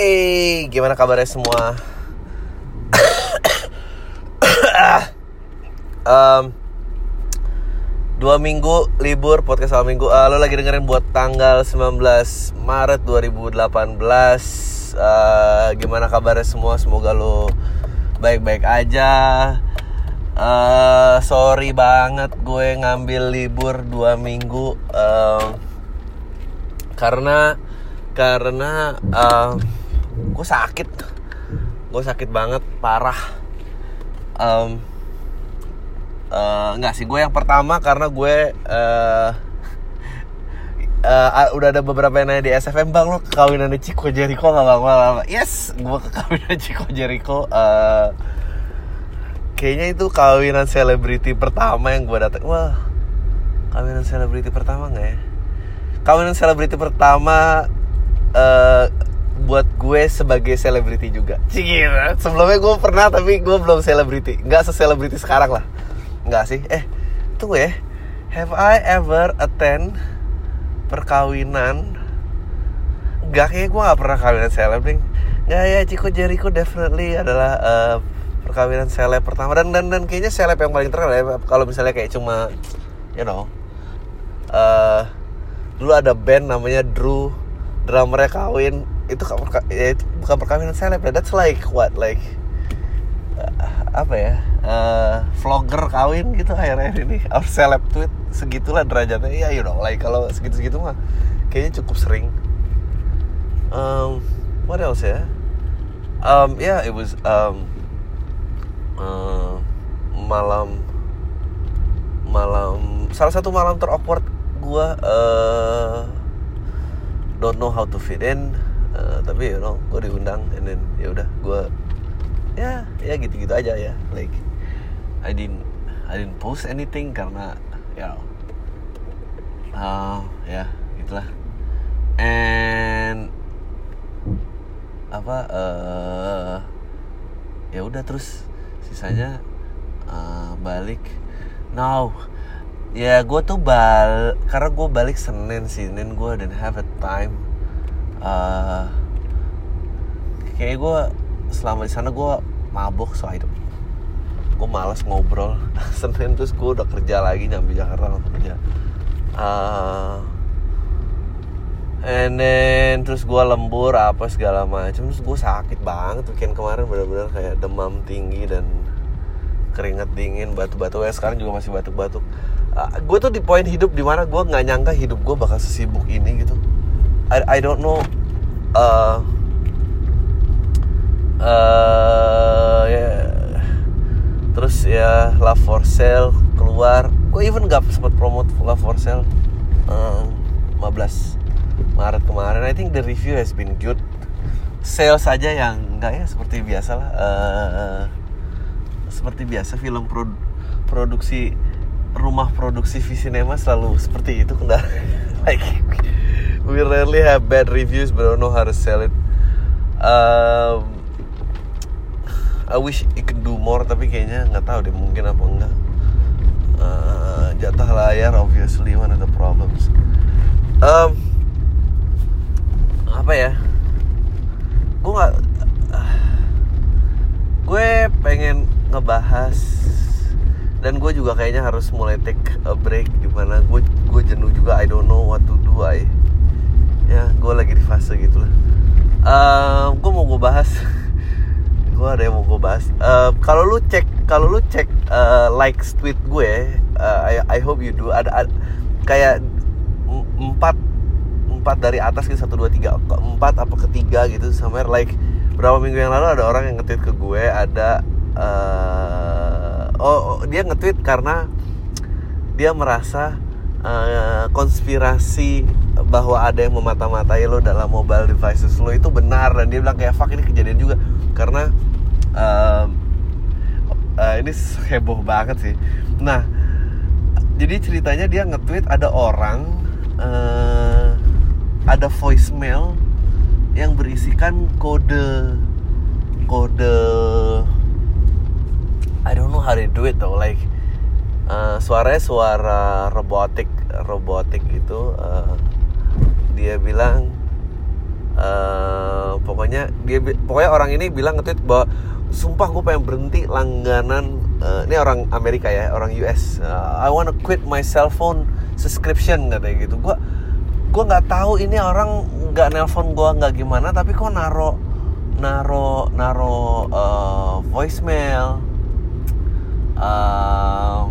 Eh, gimana kabarnya semua? um, dua minggu libur podcast awal minggu. Uh, lo lagi dengerin buat tanggal 19 Maret 2018. Uh, gimana kabarnya semua? Semoga lo baik-baik aja. Uh, sorry banget gue ngambil libur dua minggu um, karena karena um, gue sakit. Gue sakit banget parah. Um, uh, nggak sih gue yang pertama karena gue uh, uh, udah ada beberapa yang nanya di SFM bang lo kekawinan Chico Jericho nggak bang? Yes gue kekawinan Chico Jericho uh, kayaknya itu kawinan selebriti pertama yang gue datang wah kawinan selebriti pertama nggak ya? Kawinan selebriti pertama buat gue sebagai selebriti juga. Cikir. Sebelumnya gue pernah tapi gue belum selebriti. Nggak seselebriti sekarang lah. Nggak sih. Eh, tunggu ya. Have I ever attend perkawinan? Nggak kayak gue nggak pernah kawinan seleb nih. Nggak ya, Ciko Jericho definitely adalah uh, perkawinan seleb pertama dan dan dan kayaknya seleb yang paling terkenal ya. Kalau misalnya kayak cuma, you know, uh, dulu ada band namanya Drew drummernya kawin itu ya, itu bukan perkawinan seleb ya. That's like what like uh, apa ya uh, vlogger kawin gitu akhirnya ini. Or seleb tweet segitulah derajatnya. Ya you know like kalau segitu segitu mah kayaknya cukup sering. Um, what else ya? Um, yeah it was um, uh, malam malam salah satu malam terawkward gue uh, don't know how to fit in uh, tapi you know gue diundang and then ya udah gue ya ya gitu gitu aja ya like I didn't I didn't post anything karena ya uh, ya gitulah. And apa uh, ya udah terus sisanya uh, balik. Now ya gue tuh bal karena gue balik senin sih senin gue dan have a time uh, kayak gue selama di sana gue mabok so hidup. Gue malas ngobrol. Senin terus gue udah kerja lagi nyampe jakarta langsung kerja. Uh, and then terus gue lembur apa segala macam terus gue sakit banget weekend kemarin bener-bener kayak demam tinggi dan keringet dingin batu-batu. Ya sekarang juga masih batuk-batuk uh, gue tuh di poin hidup di mana gue nggak nyangka hidup gue bakal sesibuk ini gitu I, I don't know uh, uh, yeah. terus ya Love for Sale keluar. Gue even gak sempat promote Love for Sale um, 15 Maret kemarin. I think the review has been good. Sales saja yang enggak ya seperti biasa lah. Uh, seperti biasa film pro produksi rumah produksi Visinema selalu seperti itu kendala like we rarely have bad reviews but I don't know how to sell it. Um, I wish it could do more tapi kayaknya nggak tahu deh mungkin apa enggak. Uh, jatah layar obviously one of the problems. Um, apa ya? Gue nggak gue pengen ngebahas dan gue juga kayaknya harus mulai take a break gimana? Gue gue jenuh juga I don't know what to do I ya gue lagi di fase gitulah. Uh, gue mau gue bahas. Gue ada yang mau gue bahas. Uh, kalau lu cek kalau lu cek uh, likes tweet gue uh, I, I hope you do. Ada, ada kayak empat empat dari atas gitu satu dua tiga empat apa ketiga gitu somewhere like berapa minggu yang lalu ada orang yang nge-tweet ke gue ada uh, oh, oh dia nge-tweet karena dia merasa uh, konspirasi bahwa ada yang memata-matai lo dalam mobile devices lo itu benar dan dia bilang kayak fuck ini kejadian juga. Karena uh, uh, ini heboh banget sih. Nah jadi ceritanya dia nge-tweet ada orang uh, ada voicemail yang berisikan kode kode I don't know how they do it though like uh, suaranya suara robotik robotik itu uh, dia bilang uh, pokoknya dia pokoknya orang ini bilang nge-tweet bahwa sumpah gue pengen berhenti langganan eh, ini orang Amerika ya orang US Eh, I wanna quit my cell phone subscription katanya gitu. Gue gue nggak tahu ini orang nggak nelpon gue nggak gimana tapi kok naro naro naro eh, voicemail um,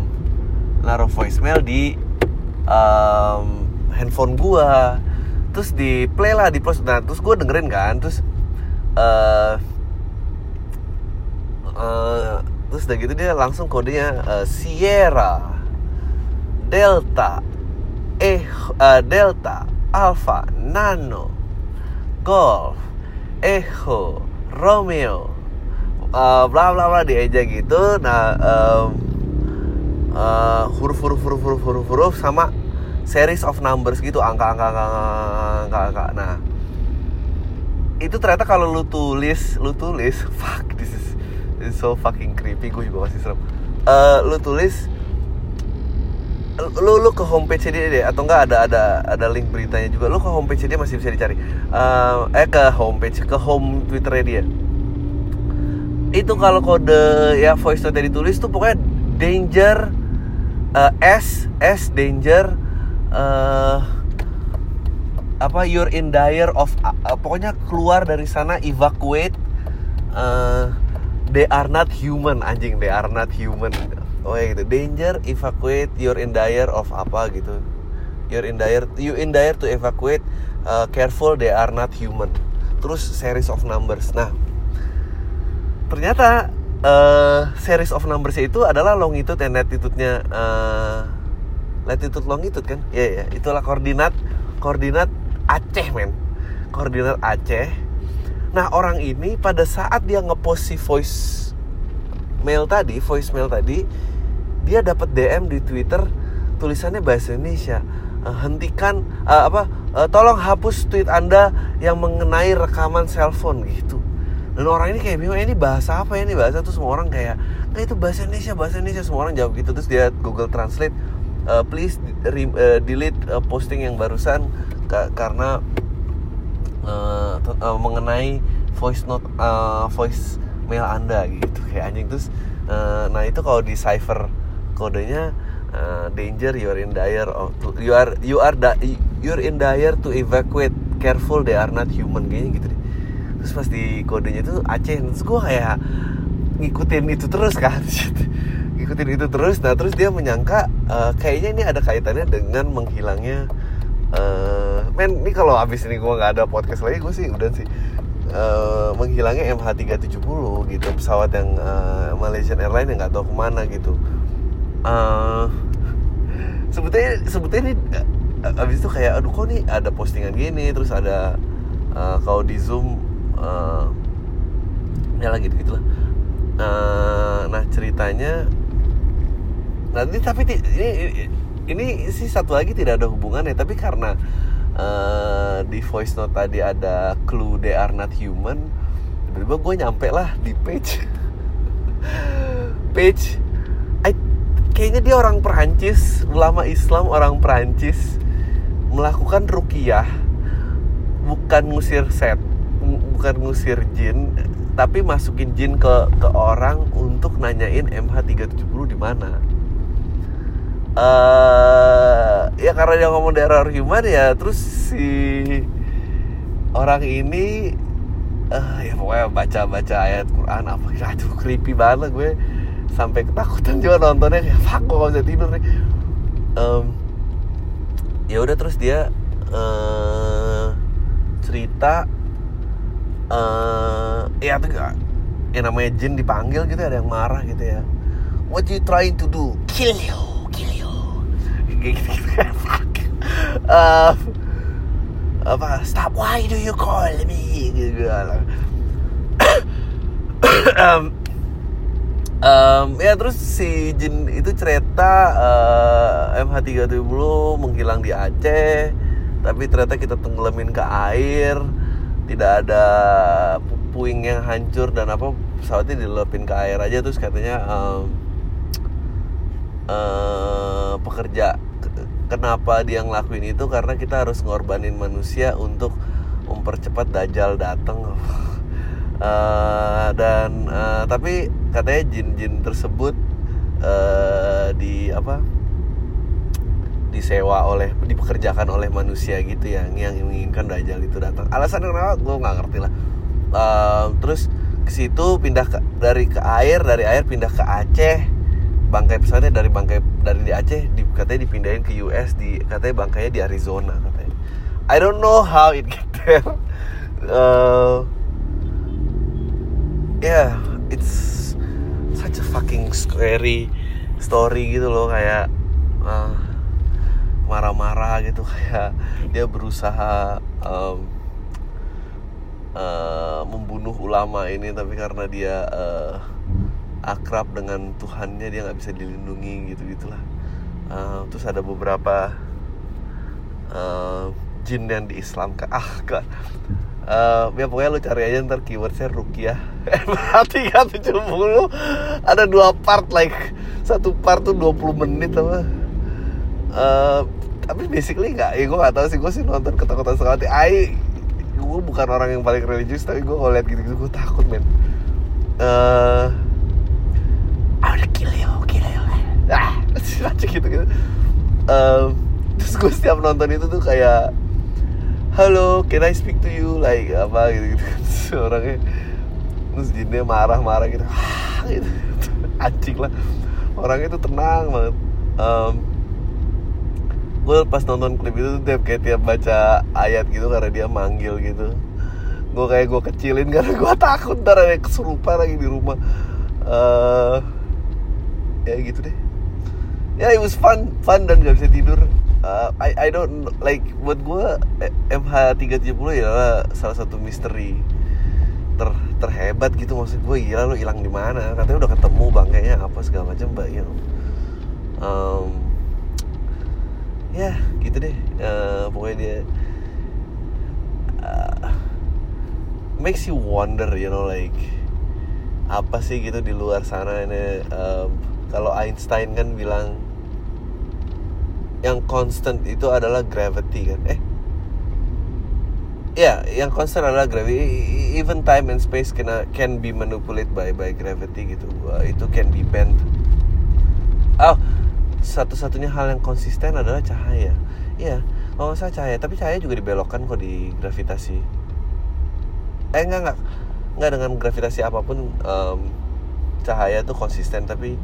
naruh voicemail di um, handphone gua terus di play lah di plus nah terus gue dengerin kan terus eh eh, terus udah gitu dia langsung kodenya eh, Sierra Delta eh eh, Delta Alpha Nano Golf Echo Romeo eh, bla bla bla dieja gitu. Nah em, eh, huruf huruf huruf huruf huruf huruf sama series of numbers gitu angka angka angka angka angka nah itu ternyata kalau lu tulis lu tulis fuck this is, this is so fucking creepy gue juga masih serem. Eh, lu tulis lu lu ke homepage dia deh atau enggak ada ada ada link beritanya juga. Lu ke homepage dia masih bisa dicari. Eh, eh ke homepage ke home twitternya dia. Itu kalau kode ya voice note yang ditulis tuh pokoknya danger eh, S S danger eh apa you're in dire of uh, pokoknya keluar dari sana evacuate eh, they are not human anjing they are not human. Oh ya gitu. Danger evacuate you're in dire of apa gitu. You're in dire you in dire to evacuate uh, careful they are not human. Terus series of numbers. Nah ternyata eh, series of numbers itu adalah longitude dan latitude-nya eh, latitude longitude kan? Ya ya itulah koordinat koordinat Aceh men. Koordinat Aceh. Nah orang ini pada saat dia ngepost si voice mail tadi voice mail tadi dia dapat DM di Twitter tulisannya bahasa Indonesia. Eh, hentikan eh, apa eh, tolong hapus tweet anda yang mengenai rekaman cellphone gitu. Dan orang ini kayak bingung "Eh, ini bahasa apa ya? Ini bahasa? Tuh semua orang kayak nah itu bahasa Indonesia bahasa Indonesia. Semua orang jawab gitu. Terus dia Google Translate "Eh, please re- eh, delete eh, posting yang barusan ka- karena te- eh, mengenai voice note eh, voice mail anda gitu. Kayak anjing terus eh, nah itu kalau di cipher kodenya eh, danger you are in dire of to- you are you are da, you're in dire to evacuate. Careful they are not human kayaknya gitu deh. Terus pas di kodenya itu Aceh terus gue kayak ngikutin itu terus kan ngikutin itu terus. Nah terus dia menyangka eh, kayaknya ini ada kaitannya dengan menghilangnya eh men ini kalau abis ini gue nggak ada podcast lagi gue sih udah sih eh, menghilangnya MH370 gitu pesawat yang eh, Malaysian Airlines yang nggak tahu ke mana gitu. Eh sebetulnya sebetulnya ini abis itu kayak aduh kok nih ada postingan gini terus ada eh, kalau di zoom eh, ya lagi gitu lah Eh, nah ceritanya nanti tapi ini, ini sih satu lagi tidak ada hubungannya. Tapi karena eh, di voice note tadi ada clue they are not human tiba-tiba gue nyampe lah di page. Page. I- kayaknya dia orang Perancis ulama Islam orang Perancis melakukan rukiah bukan ngusir set bukan ngusir jin tapi masukin jin ke ke orang untuk nanyain MH370 di mana eh ya karena dia ngomong daerah human ya terus si orang ini eh ya pokoknya baca baca ayat Quran apa aduh creepy banget gue. Sampai ketakutan juga nontonnya kayak fuck gue gak bisa tidur nih. Em, ya udah terus dia eh cerita eh ya tuh yang namanya jin dipanggil gitu ada yang marah gitu ya. What you trying to do? Kill you kill you kayak gitu Eh, apa stop. Why do you call me? Gitu Em, em, ya terus si jin itu cerita eh, MH370 menghilang di Aceh tapi ternyata kita tenggelamin ke air tidak ada pu- puing yang hancur dan apa pesawatnya dilepin ke air aja terus katanya em, eh, pekerja ke- kenapa dia ngelakuin itu? Karena kita harus ngorbanin manusia untuk mempercepat dajjal datang uh, dan uh, tapi katanya jin-jin tersebut uh, di apa disewa oleh dipekerjakan oleh manusia gitu ya yang menginginkan dajjal itu datang. Alasan kenapa? Gue nggak ngerti lah. Uh, terus ke situ pindah ke, dari ke air dari air pindah ke Aceh bangkai pesawatnya dari bangkai dari di Aceh di, katanya dipindahin ke US di katanya bangkainya di Arizona katanya. I don't know how it get there. Uh, yeah it's such a fucking scary story gitu loh kayak uh, marah-marah gitu kayak dia berusaha um, uh, membunuh ulama ini tapi karena dia uh, akrab dengan Tuhannya dia nggak bisa dilindungi gitu gitulah uh, terus ada beberapa uh, jin yang diislamkan ah kak. Uh, ya pokoknya lu cari aja ntar keywordnya rukiah. Berarti kan 70 ada dua part like satu part tuh 20 menit apa? Uh, tapi basically nggak ya gue nggak tahu sih gue sih nonton ketakutan sekali I gue bukan orang yang paling religius tapi gue kalau lihat gitu-gitu gue takut men. Uh, I wanna kill you kill you. Ah gitu gitu. Um, terus gue setiap nonton itu tuh kayak halo can I speak to you? Like apa gitu gitu. Orangnya terus jinnya marah-marah gitu. Ah, gitu. Anjing lah. Orangnya tuh tenang banget. Um, gue pas nonton klip itu tuh tiap kayak tiap baca ayat gitu karena dia manggil gitu. Gue kayak gue kecilin karena gue takut ntar ada kesurupan lagi di rumah. Uh, ya gitu deh. Ya yeah, it was fun fun dan gak bisa tidur. Uh, I I don't like buat gue MH 370 ya salah satu misteri ter terhebat gitu. Maksud gue gila lo hilang di mana? Katanya udah ketemu bangkainya apa segala macam mbak you know. um, ya gitu deh. Uh, pokoknya dia uh, makes you wonder you know like apa sih gitu di luar sana ini um, kalau Einstein kan bilang yang constant itu adalah gravity kan? Eh ya yeah, yang constant adalah gravity. Even time and space can can be manipulated by by gravity gitu. Uh, itu can be bent. Oh satu-satunya hal yang konsisten adalah cahaya. Iya, kalau saya cahaya, tapi cahaya juga dibelokkan kok di gravitasi. Eh enggak enggak, enggak dengan gravitasi apa pun um, cahaya tuh konsisten, tapi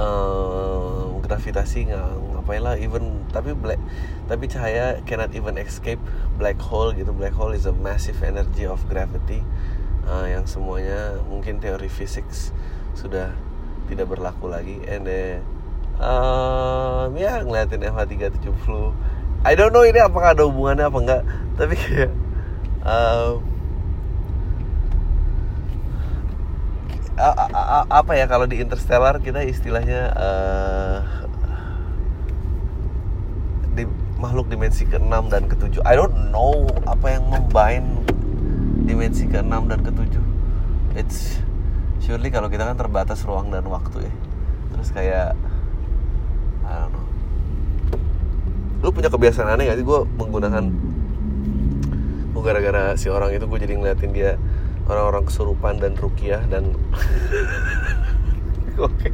um, gravitasi nggak ngapain lah. Even tapi black, tapi cahaya cannot even escape black hole gitu. Black hole is a massive energy of gravity uh, yang semuanya mungkin teori fisik sudah tidak berlaku lagi and then um, ya ngeliatin MH370 I don't know ini apakah ada hubungannya apa enggak tapi kayak um, apa ya kalau di Interstellar kita istilahnya uh, di makhluk dimensi ke-6 dan ke-7 I don't know apa yang membind dimensi ke-6 dan ke-7 it's surely kalau kita kan terbatas ruang dan waktu ya. Terus kayak I don't know. Lu punya kebiasaan aneh gak sih? Gue menggunakan gue gara-gara si orang itu gue jadi ngeliatin dia orang-orang kesurupan dan rukiah dan oke.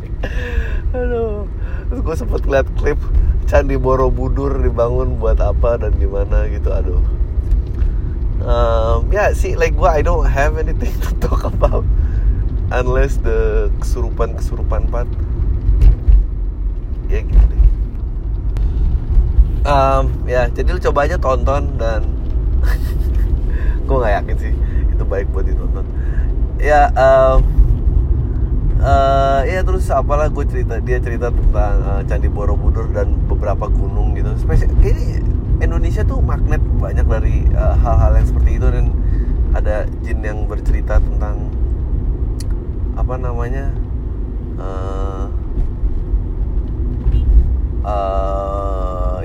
Aduh terus gue sempet ngeliat klip Candi Borobudur dibangun buat apa dan gimana gitu aduh. Um, ya yeah, sih like gue I don't have anything to talk about unless the kesurupan kesurupan part. Ya gitu deh. Um, ya jadi lu coba aja tonton dan gue nggak yakin sih itu baik buat ditonton. Ya um, uh, ya terus apalah gue cerita dia cerita tentang uh, candi borobudur dan beberapa gunung gitu. Spesial ini Indonesia tuh magnet banyak dari eh, hal-hal uh, yang seperti itu dan ada jin yang bercerita tentang apa namanya uh,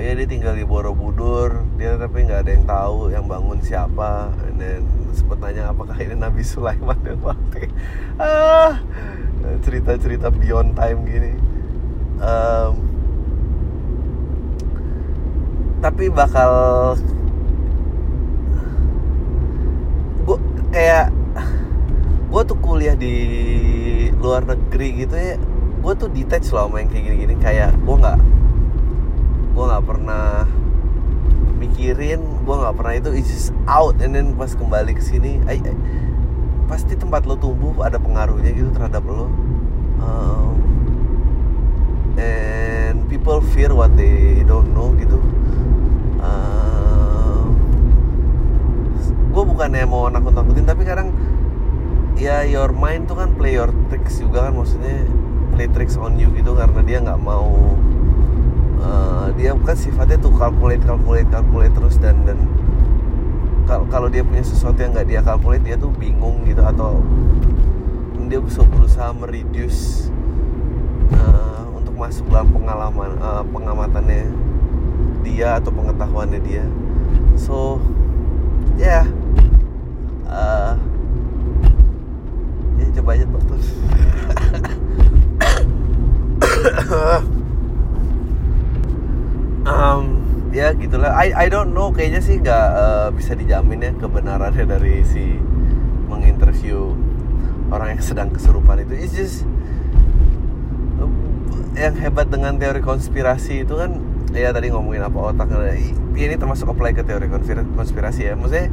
ya dia tinggal di Borobudur. Dia tapi nggak ada yang tahu yang bangun siapa. Dan sempat nanya apakah ini Nabi Sulaiman yang mati? Ah cerita-cerita beyond time gini. Um, tapi bakal kayak gue tuh kuliah di luar negeri gitu ya gue tuh detach loh yang kayak gini-gini. Kayak gue nggak gue nggak pernah mikirin gue nggak pernah itu it's just out. And then pas kembali ke sini pasti tempat lo tumbuh ada pengaruhnya gitu terhadap lo. Um, and people fear what they don't know gitu. Um, gue bukannya mau nakut-nakutin tapi kadang ya your mind tuh kan play your tricks juga kan maksudnya play tricks on you gitu karena dia nggak mau uh, dia kan sifatnya tuh calculate calculate calculate terus dan dan kalau dia punya sesuatu yang nggak dia calculate dia tuh bingung gitu atau dia bisa berusaha mereduce uh, untuk masuk dalam pengalaman uh, pengamatannya dia atau pengetahuannya dia so ya yeah, uh, ya coba aja dokter um, ya gitulah. I I don't know. Kayaknya sih nggak uh, bisa dijamin ya kebenarannya dari si menginterview orang yang sedang kesurupan itu. It's just um, yang hebat dengan teori konspirasi itu kan ya tadi ngomongin apa otak ya, ini termasuk apply ke teori konspirasi ya. Maksudnya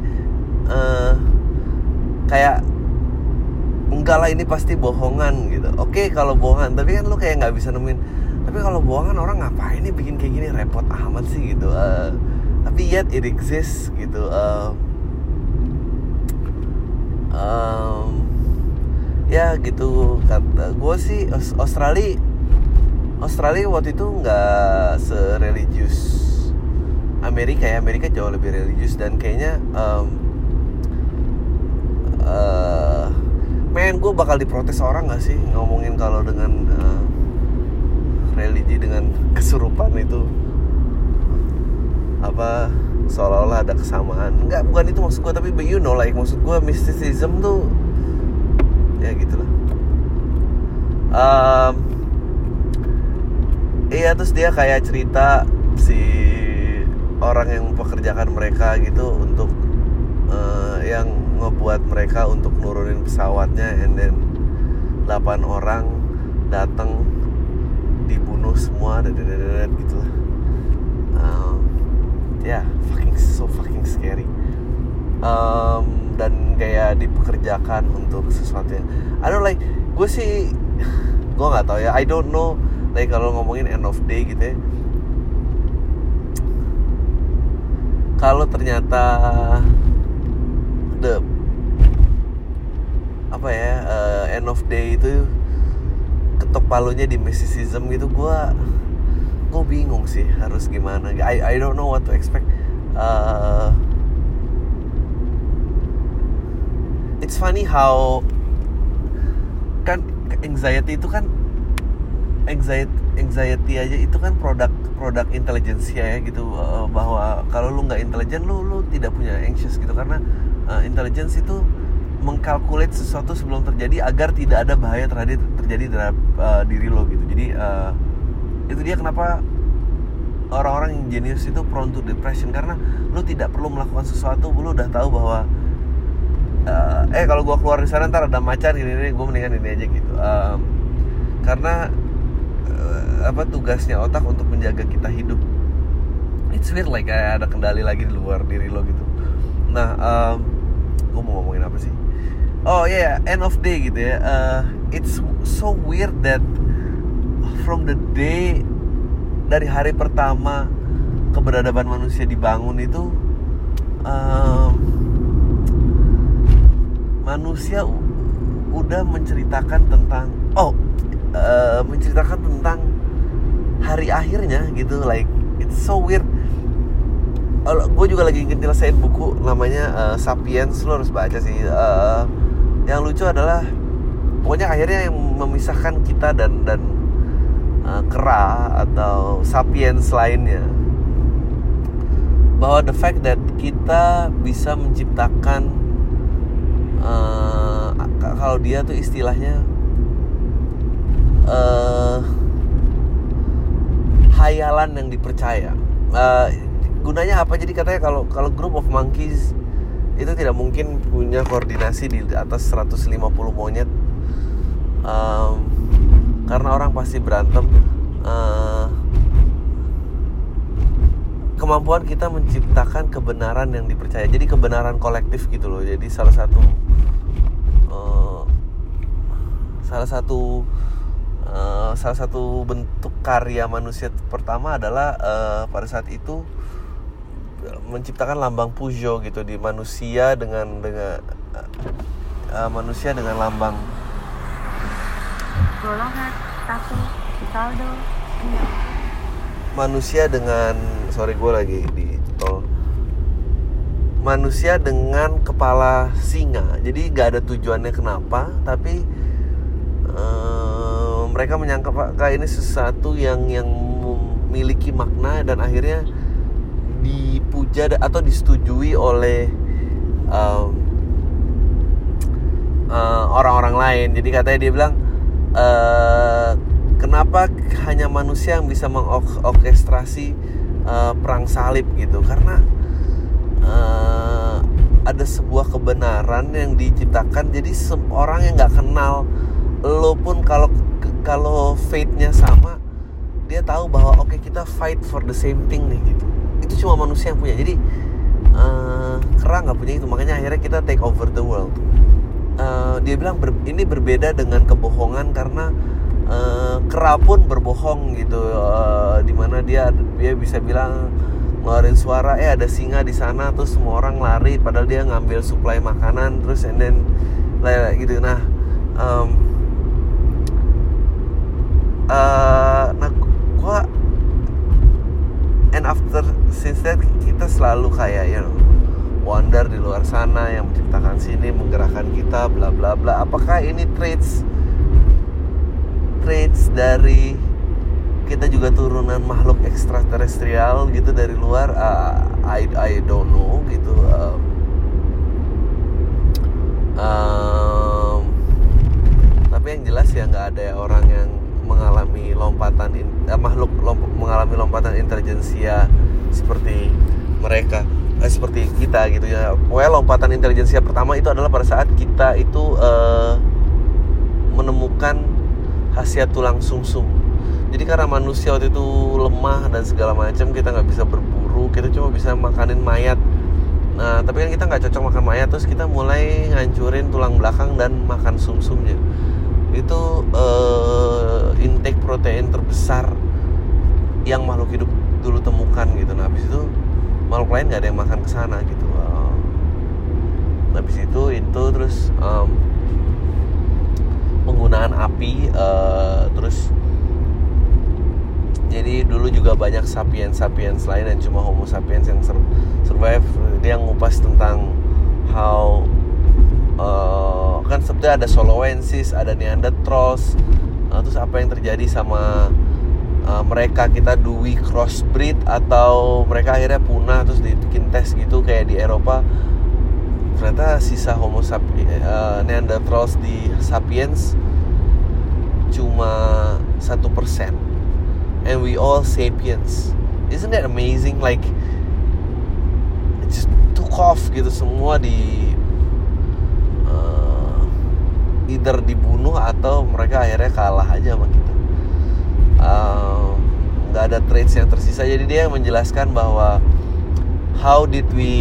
uh, kayak enggak lah ini pasti bohongan gitu. Oke kalau bohongan tapi kan lu kayak nggak bisa nemuin tapi kalau bohongan orang ngapain nih bikin kayak gini? Repot amat sih gitu uh, tapi yet it exists gitu uh, um, ya gitu kata gue sih Australia Australia waktu itu nggak sereligius Amerika ya Amerika jauh lebih religius dan kayaknya um, uh, men gue bakal diprotes orang gak sih ngomongin kalau dengan uh, religi dengan kesurupan itu apa seolah-olah ada kesamaan. Nggak bukan itu maksud gue tapi you know like maksud gue mysticism tuh ya gitulah. Um, iya terus dia kayak cerita si orang yang mempekerjakan mereka gitu untuk uh, yang ngebuat mereka untuk nurunin pesawatnya and then 8 orang datang dibunuh semua dan gitu lah. Um, ya yeah, fucking so fucking scary. Um, dan kayak dipekerjakan untuk sesuatu yang I don't like gue sih gue nggak tahu ya I don't know like kalau ngomongin end of day gitu ya. Kalau ternyata the apa ya uh, end of day itu ketok palunya di mysticism gitu gue gue bingung sih harus gimana. I I don't know what to expect. Uh, it's funny how kan anxiety itu kan anxiety anxiety aja itu kan produk produk intelligence ya gitu uh, bahwa kalau lu nggak intelijen lu lu tidak punya anxious gitu. Karena uh, intelligence itu mengkalkulate sesuatu sebelum terjadi agar tidak ada bahaya terjadi terjadi terhadap uh, diri lo gitu. Jadi uh, itu dia kenapa orang-orang yang jenius itu prone to depression. Karena lo tidak perlu melakukan sesuatu lo udah tahu bahwa uh, eh kalau gue keluar di sana ntar ada macan gini ini gue mendingan ini aja gitu. Um, karena uh, apa tugasnya otak untuk menjaga kita hidup. It's weird like ada kendali lagi di luar diri lo gitu. Nah um, gue mau ngomongin apa sih oh ya yeah, end of day gitu ya. Uh, it's so weird that from the day dari hari pertama keberadaban manusia dibangun itu um, manusia udah menceritakan tentang oh uh, menceritakan tentang hari akhirnya gitu. Like it's so weird. Gue juga lagi nyelesain buku namanya uh, Sapiens. Lo harus baca sih. Uh, yang lucu adalah pokoknya akhirnya yang memisahkan kita dan dan uh, kera atau sapiens lainnya. Bahwa the fact that kita bisa menciptakan uh, kalau dia tuh istilahnya uh, hayalan yang dipercaya. Uh, gunanya apa? Jadi katanya kalau kalau group of monkeys itu tidak mungkin punya koordinasi di atas 150 monyet. Um, karena orang pasti berantem. Uh, kemampuan kita menciptakan kebenaran yang dipercaya. Jadi kebenaran kolektif gitu loh. Jadi salah satu uh, salah satu uh, salah satu bentuk karya manusia pertama adalah uh, pada saat itu menciptakan lambang Pujo gitu di manusia dengan dengan uh, manusia dengan lambang. Golongan satu saldo manusia dengan sorry gue lagi di tol. Manusia dengan kepala singa. Jadi gak ada tujuannya kenapa tapi uh, mereka menyangka kayak ini sesuatu yang yang memiliki makna dan akhirnya dipuja atau disetujui oleh um, uh, orang-orang lain. Jadi katanya dia bilang, uh, kenapa hanya manusia yang bisa mengorkestrasi uh, perang salib gitu? Karena uh, ada sebuah kebenaran yang diciptakan. Jadi orang yang nggak kenal lo pun kalau kalau fate-nya sama, dia tahu bahwa oke okay, kita fight for the same thing nih gitu itu cuma manusia yang punya. Jadi uh, kera nggak punya itu. Makanya akhirnya kita take over the world. Uh, dia bilang ber, ini berbeda dengan kebohongan karena uh, kera pun berbohong gitu. Uh, di mana dia dia bisa bilang ngeluarin suara eh ada singa di sana terus semua orang lari padahal dia ngambil suplai makanan terus and then gitu. Nah um, uh, nah after since that kita selalu kayak you know wonder di luar sana yang menciptakan sini menggerakkan kita bla bla bla. Apakah ini traits traits dari kita juga turunan makhluk ekstraterestrial gitu dari luar? Uh, I I don't know gitu. Um, um, tapi yang jelas ya nggak ada orang yang mengalami lompatan eh, makhluk lomp mengalami lompatan intelijensia seperti mereka eh, seperti kita gitu ya. Pokoknya lompatan intelijensia pertama itu adalah pada saat kita itu eh, menemukan khasiat tulang sumsum. -sum. Jadi karena manusia waktu itu lemah dan segala macam kita nggak bisa berburu, kita cuma bisa makanin mayat. Nah, tapi kan kita nggak cocok makan mayat, terus kita mulai ngancurin tulang belakang dan makan sumsumnya itu uh, intake protein terbesar yang makhluk hidup dulu temukan gitu. Nah habis itu makhluk lain nggak ada yang makan ke sana gitu. Uh, habis itu itu terus um, penggunaan api uh, terus jadi dulu juga banyak sapiens sapiens lain dan cuma homo sapiens yang survive. Dia ngupas tentang how uh, kan sebetulnya ada Soloensis, ada Neanderthals. Uh, terus apa yang terjadi sama uh, mereka kita dui crossbreed atau mereka akhirnya punah terus dibikin tes gitu kayak di Eropa. Ternyata sisa Homo sapiens uh, Neanderthals di Sapiens cuma satu persen. And we all sapiens. Isn't that amazing? Like it just took off gitu semua di either dibunuh atau mereka akhirnya kalah aja sama kita. Nggak uh, ada traits yang tersisa. Jadi dia menjelaskan bahwa how did we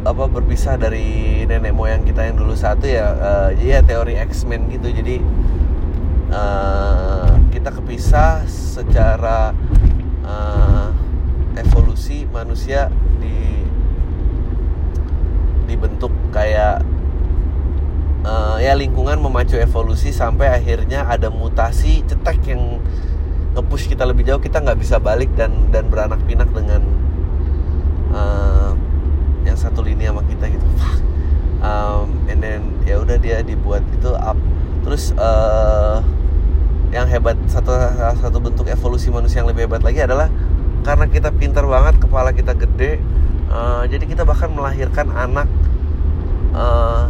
apa berpisah dari nenek moyang kita yang dulu satu ya uh, ya teori X-Men gitu. Jadi uh, kita kepisah secara uh, evolusi manusia di dibentuk kayak uh, ya lingkungan memacu evolusi sampai akhirnya ada mutasi cetek yang ngepush kita lebih jauh. Kita nggak bisa balik dan dan beranak pinak dengan uh, yang satu lini sama kita gitu. Um, and then ya udah dia dibuat itu up. Terus uh, yang hebat satu satu bentuk evolusi manusia yang lebih hebat lagi adalah karena kita pintar banget kepala kita gede uh, jadi kita bahkan melahirkan anak uh,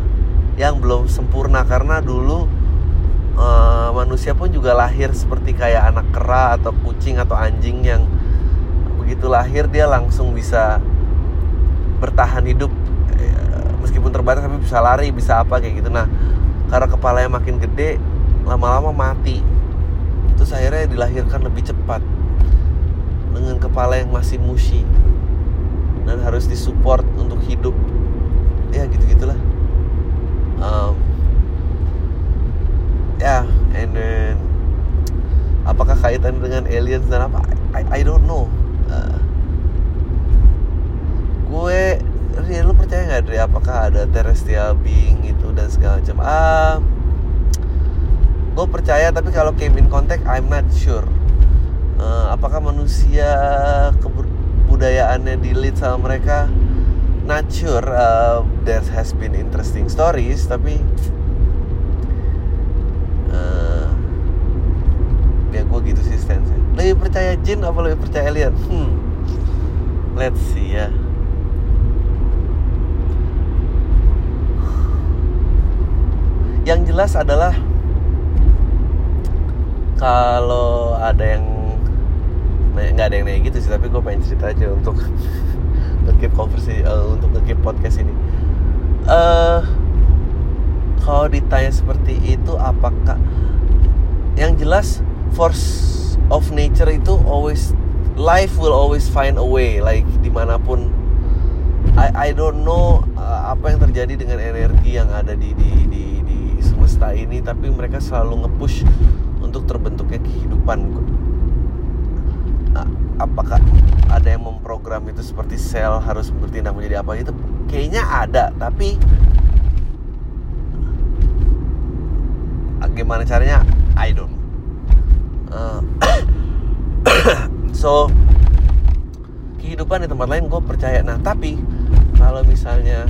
yang belum sempurna. Karena dulu uh, manusia pun juga lahir seperti kayak anak kera atau kucing atau anjing yang begitu lahir dia langsung bisa bertahan hidup eh, meskipun terbatas tapi bisa lari bisa apa kayak gitu. Nah karena kepalanya makin gede lama-lama mati. Terus akhirnya dilahirkan lebih cepat dengan kepala yang masih mushy dan harus disupport untuk hidup. Ya gitu gitulah um, yeah, and then apakah kaitannya dengan aliens dan apa? I, I don't know. Uh, gue ya lu percaya nggak dari apakah ada terrestrial being itu dan segala macam? Ah gue percaya tapi kalau came in contact I'm not sure. Uh, apakah manusia kebudayaannya di sama mereka? Not sure. Uh, there has been interesting stories tapi uh, ya gue gitu sih stance lebih percaya jin apa lebih percaya alien? Hmm. Let's see ya. Yang jelas adalah kalau ada yang nggak ada yang nanya gitu sih tapi gue pengen cerita aja untuk ngekip konversi uh, untuk ngekip podcast ini uh, kalau ditanya seperti itu apakah yang jelas force of nature itu always life will always find a way like di mana pun. I I don't know uh, apa yang terjadi dengan energi yang ada di di di, di semesta ini tapi mereka selalu nge-push untuk terbentuknya kehidupan apakah ada yang memprogram itu seperti sel harus bertindak menjadi apa? Itu kayaknya ada tapi gimana caranya? I don't uh, so kehidupan di tempat lain gue percaya. Nah tapi kalau misalnya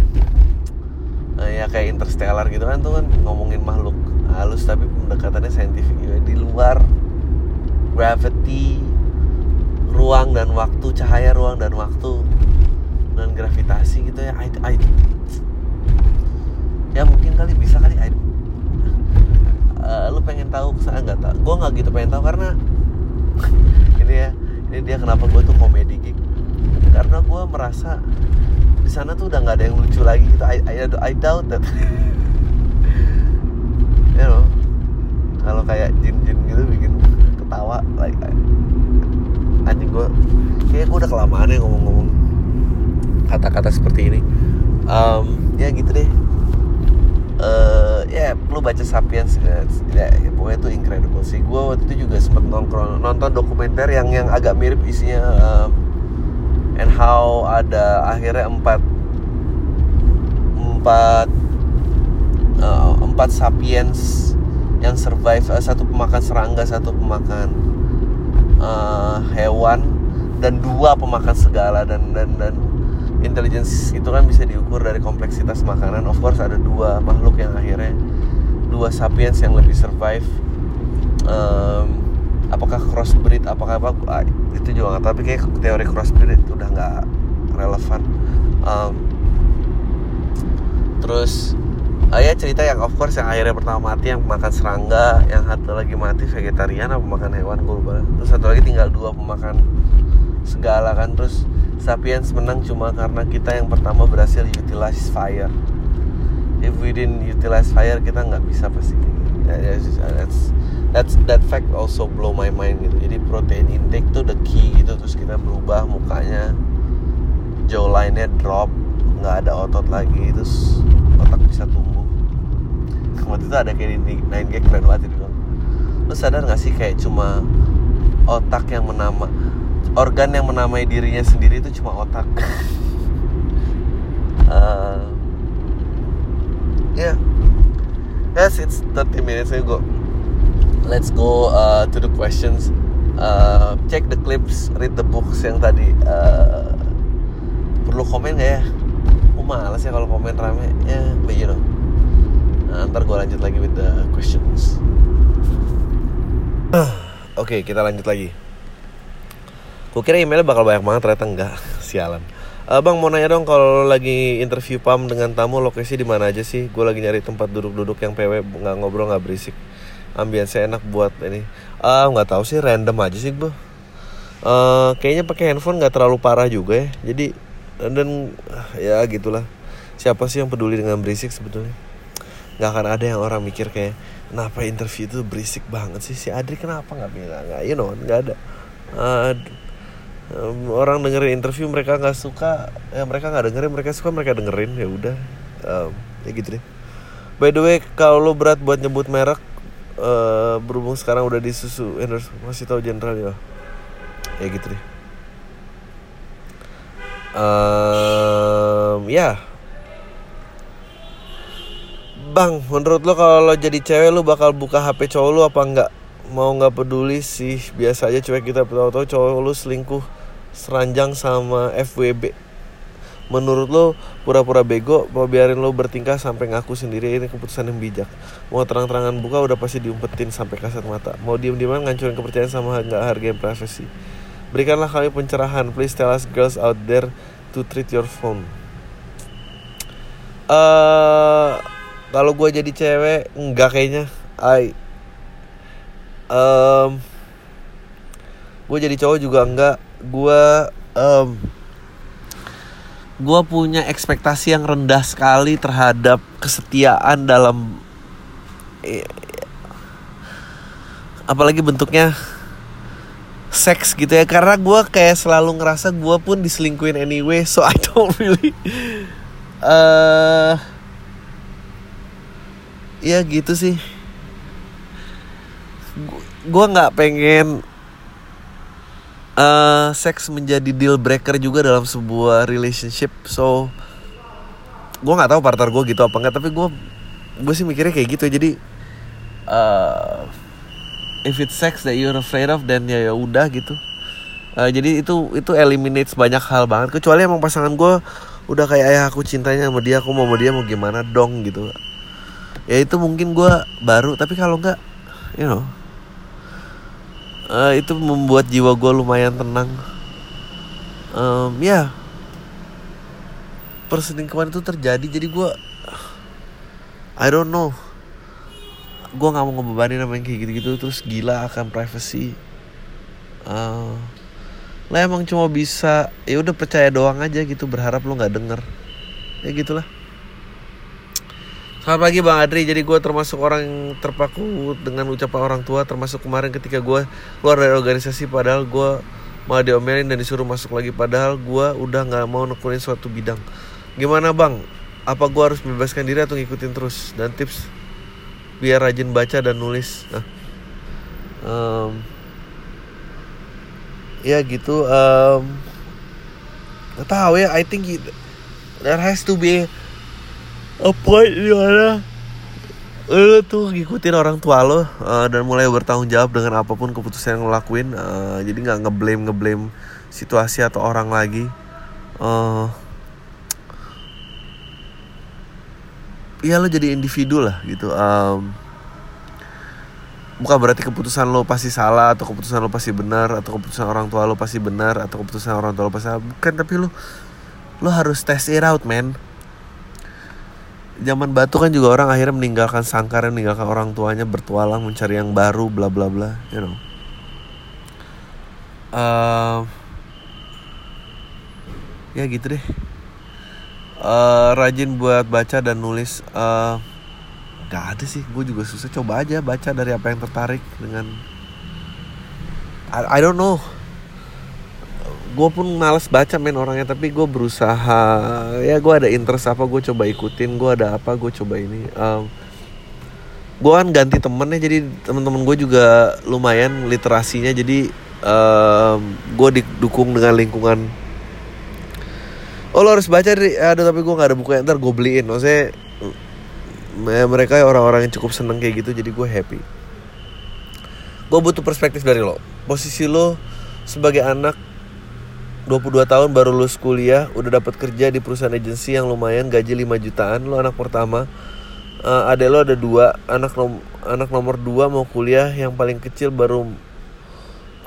uh, ya kayak interstellar gitu kan tuh kan ngomongin makhluk halus tapi pendekatannya saintifik juga di luar gravity ruang dan waktu cahaya ruang dan waktu dan gravitasi gitu ya. I, I, ya mungkin kali bisa kali I, uh, lu pengen tahu saya nggak tahu. Gue nggak gitu pengen tahu karena ini ya ini dia kenapa gue tuh komedi gig. Karena gue merasa di sana tuh udah nggak ada yang lucu lagi gitu. I, I, I doubt that. You know kalau kayak jin-jin gitu bikin ketawa like anjing gue kayak gue udah kelamaan ya ngomong-ngomong kata-kata seperti ini. Um, ya gitu deh. Uh, ya yeah, lu baca Sapiens ya, ya pokoknya itu incredible sih. Gue waktu itu juga sempat nongkrong nonton dokumenter yang yang agak mirip isinya um, and how ada akhirnya empat empat uh, empat sapiens yang survive uh, satu pemakan serangga satu pemakan uh, hewan dan dua pemakan segala dan dan dan intelligence itu kan bisa diukur dari kompleksitas makanan. Of course ada dua makhluk yang akhirnya dua sapiens yang lebih survive. Um, apakah crossbreed apakah apa ah, itu juga nggak tapi kayak teori crossbreed itu udah nggak relevan. Um, terus uh, ya cerita yang of course yang akhirnya pertama mati yang makan serangga yang satu lagi mati vegetarian apa makan hewan gue lupa. Terus satu lagi tinggal dua pemakan segala kan. Terus sapiens menang cuma karena kita yang pertama berhasil utilize fire. If we didn't utilize fire kita nggak bisa pasti. Ya, ya, that's that's that fact also blow my mind gitu. Jadi protein intake tuh the key gitu. Terus kita berubah mukanya jawline-nya drop nggak ada otot lagi terus otak bisa tumbuh. Waktu itu ada kayak di 9 gag keren banget itu. Lu sadar gak sih kayak cuma otak yang menama organ yang menamai dirinya sendiri itu cuma otak? Uh, yeah yes it's 30 minutes ago. Let's go uh, to the questions. Uh, check the clips read the books yang tadi. Uh, perlu komen gak ya aku malas ya kalau komen rame ya but you know nah, ntar gue lanjut lagi with the questions oke okay, kita lanjut lagi Gue kira emailnya bakal banyak banget ternyata enggak Sialan uh, Bang mau nanya dong kalau lagi interview PAM dengan tamu lokasi di mana aja sih? Gue lagi nyari tempat duduk-duduk yang PW nggak ngobrol nggak berisik. Ambience enak buat ini. Ah uh, nggak tahu sih random aja sih gue. Uh, kayaknya pakai handphone nggak terlalu parah juga ya. Jadi dan, dan ya gitulah. Siapa sih yang peduli dengan berisik sebetulnya? Nggak akan ada yang orang mikir kayak kenapa interview itu berisik banget sih? Si Adri kenapa nggak bilang? Nggak you know nggak ada. Uh, orang dengerin interview mereka nggak suka ya mereka nggak dengerin mereka suka mereka dengerin ya udah. Um, ya gitu deh. By the way kalau lo berat buat nyebut merek uh, berhubung sekarang udah disusu endorse masih tahu general ya? Ya gitu deh um, ya Bang, menurut lo kalau lo jadi cewek lo bakal buka HP cowok lo apa enggak? Mau nggak peduli sih, biasa aja cewek kita tahu-tahu cowok lo selingkuh seranjang sama FWB. Menurut lo pura-pura bego, mau biarin lo bertingkah sampai ngaku sendiri ini keputusan yang bijak. Mau terang-terangan buka udah pasti diumpetin sampai kasat mata. Mau diem-dieman ngancurin kepercayaan sama nggak hargain privasi. Berikanlah kami pencerahan, please tell us girls out there to treat your phone. Eh kalau gue jadi cewek enggak kayaknya. I um, gue jadi cowok juga enggak. Gue um, gue punya ekspektasi yang rendah sekali terhadap kesetiaan dalam eh, apalagi bentuknya seks gitu ya. Karena gue kayak selalu ngerasa gue pun diselingkuin anyway so I don't really uh, ya gitu sih. Gue nggak pengen uh, seks menjadi deal breaker juga dalam sebuah relationship. So gue nggak tahu partner gue gitu apa enggak tapi gue gue sih mikirnya kayak gitu. Jadi uh, if it's sex that you're afraid of then ya ya udah gitu. Uh, jadi itu itu eliminates banyak hal banget. Kecuali emang pasangan gue udah kayak ayah aku cintanya sama dia aku mau sama dia mau gimana dong gitu. Ya itu mungkin gue baru tapi kalau nggak you know. Uh, itu membuat jiwa gue lumayan tenang. Um, ya. Perselingkuhan itu terjadi jadi gue I don't know gue nggak mau ngebebani namanya kayak gitu-gitu terus gila akan privacy. Uh, lah emang cuma bisa ya udah percaya doang aja gitu berharap lo nggak denger. Ya gitulah. Selamat pagi Bang Adri, jadi gue termasuk orang yang terpaku dengan ucapan orang tua Termasuk kemarin ketika gue keluar dari organisasi padahal gue malah diomelin dan disuruh masuk lagi Padahal gue udah gak mau nekunin suatu bidang. Gimana Bang? Apa gue harus membebaskan diri atau ngikutin terus? Dan tips biar rajin baca dan nulis. Nah, um, ya gitu um, Gak tahu ya, I think it, there has to be apa di mana lo tuh ngikutin orang tua lo uh, dan mulai bertanggung jawab dengan apa pun keputusan yang lo lakuin uh, jadi nggak ngeblame ngeblame situasi atau orang lagi. Uh, ya lo jadi individu lah gitu. Um, bukan berarti keputusan lo pasti salah atau keputusan lo pasti benar atau keputusan orang tua lo pasti benar atau keputusan orang tua lo pasti salah. Bukan tapi lo lo harus test it out man. Zaman batu kan juga orang akhirnya meninggalkan sangkar meninggalkan orang tuanya bertualang mencari yang baru bla bla bla you know. Uh, ya gitu deh uh, rajin buat baca dan nulis uh, gak ada sih. Gue juga susah coba aja baca dari apa yang tertarik dengan I, I don't know. Gue pun males baca main orangnya. Tapi gue berusaha. Ya gue ada interest apa gue coba ikutin. Gue ada apa gue coba ini. Um, gue kan ganti temennya jadi teman-teman gue juga lumayan literasinya. Jadi um, gue didukung dengan lingkungan oh lo harus baca deh. Ada tapi gue nggak ada bukunya. Ntar gue beliin. Maksudnya ya, mereka orang-orang yang cukup seneng kayak gitu jadi gue happy. Gue butuh perspektif dari lo. Posisi lo sebagai anak 22 tahun baru lulus kuliah, udah dapat kerja di perusahaan agensi yang lumayan gaji 5 jutaan, lo anak pertama. Uh, adek lo ada dua, anak nom anak nomor dua mau kuliah, yang paling kecil baru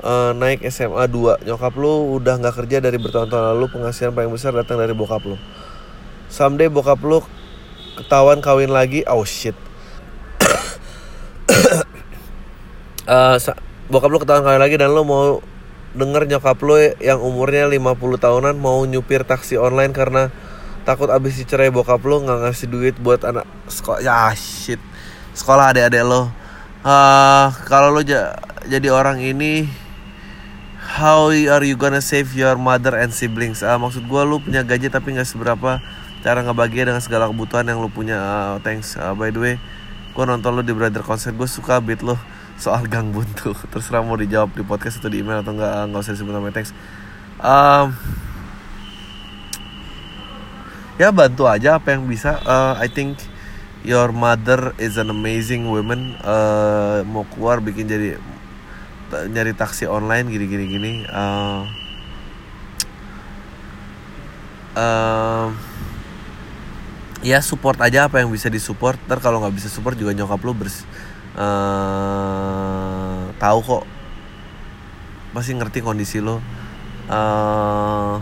uh, naik SMA 2. Nyokap lo udah nggak kerja dari bertahun-tahun lalu, penghasilan paling besar datang dari bokap lo. Someday bokap lo ketahuan kawin lagi, oh shit. uh, bokap lo ketahuan kawin lagi dan lo mau denger nyokap lo yang umurnya 50 tahunan mau nyupir taksi online karena takut abis dicerai bokap lo nggak ngasih duit buat anak sekolah ya shit sekolah adik-adik lo Ah, kalau lo ja- jadi orang ini how are you gonna save your mother and siblings? Ah, maksud gue lo punya gaji tapi nggak seberapa cara ngebagi dengan segala kebutuhan yang lo punya. Ah, thanks. Ah, by the way gue nonton lo di brother concert gue suka beat lo soal gang buntu. Terserah mau dijawab di podcast atau di email atau enggak nggak usah disebut namanya. Thanks. Um, ya bantu aja apa yang bisa. Uh, I think your mother is an amazing woman. Uh, mau keluar bikin jadi nyari taksi online gini gini gini Uh, um, ya support aja apa yang bisa disupport. Ntar kalau nggak bisa support juga nyokap lu bers eh, tahu kok. Pasti ngerti kondisi lo eh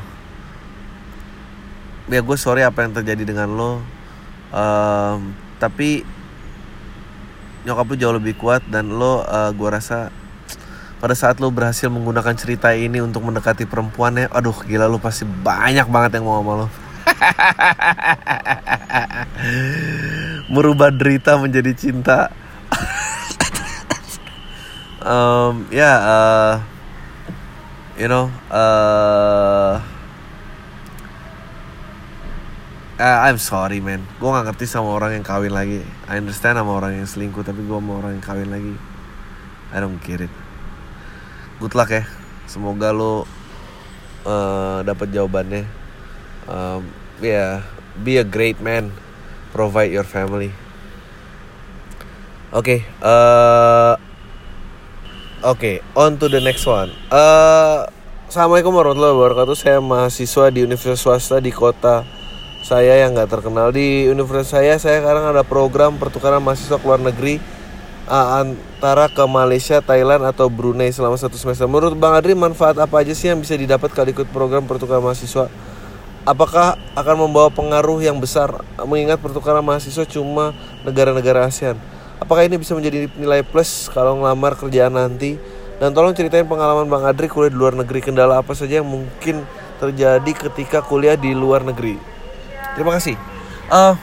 ya gue sorry apa yang terjadi dengan lo Em, tapi nyokap lu jauh lebih kuat dan lo eh, gue rasa pada saat lo berhasil menggunakan cerita ini untuk mendekati perempuannya aduh gila lu pasti banyak banget yang mau sama lo merubah derita menjadi cinta. Um, ya eh, you know eh eh, I'm sorry man. Gue gak ngerti sama orang yang kawin lagi. I understand sama orang yang selingkuh Tapi gue sama orang yang kawin lagi. I don't get it Good luck ya Semoga lo eh dapat jawabannya um, Yeah Be a great man Provide your family Oke eh Oke, on to the next one. Eh, Assalamualaikum warahmatullahi wabarakatuh. Saya mahasiswa di universitas swasta di kota saya yang nggak terkenal di universitas saya. Saya sekarang ada program pertukaran mahasiswa ke luar negeri antara ke Malaysia, Thailand atau Brunei selama satu semester. Menurut Bang Adri, manfaat apa aja sih yang bisa didapat kalau ikut program pertukaran mahasiswa? Apakah akan membawa pengaruh yang besar mengingat pertukaran mahasiswa cuma negara-negara ASEAN? Apakah ini bisa menjadi nilai plus kalau ngelamar kerjaan nanti? Dan tolong ceritain pengalaman Bang Adri kuliah di luar negeri. Kendala apa saja yang mungkin terjadi ketika kuliah di luar negeri? Terima kasih. Eh,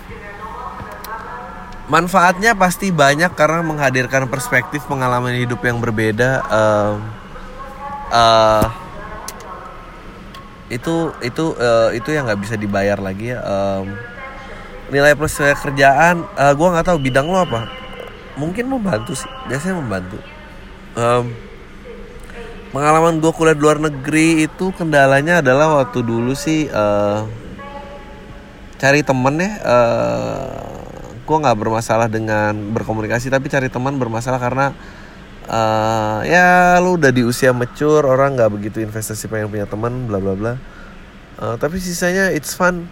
manfaatnya pasti banyak karena menghadirkan perspektif pengalaman hidup yang berbeda. Em, eh, itu itu eh, itu yang nggak bisa dibayar lagi ya. Em, nilai plus saya kerjaan, eh, gua nggak tahu bidang lo apa. Mungkin membantu sih, biasanya membantu. Em, pengalaman gue kuliah di luar negeri itu kendalanya adalah waktu dulu sih eh, cari temen ya. eh, gue nggak bermasalah dengan berkomunikasi, tapi cari teman bermasalah karena eh, ya lu udah di usia mature, orang nggak begitu investasi pengen punya teman, bla bla bla. Eh, tapi sisanya it's fun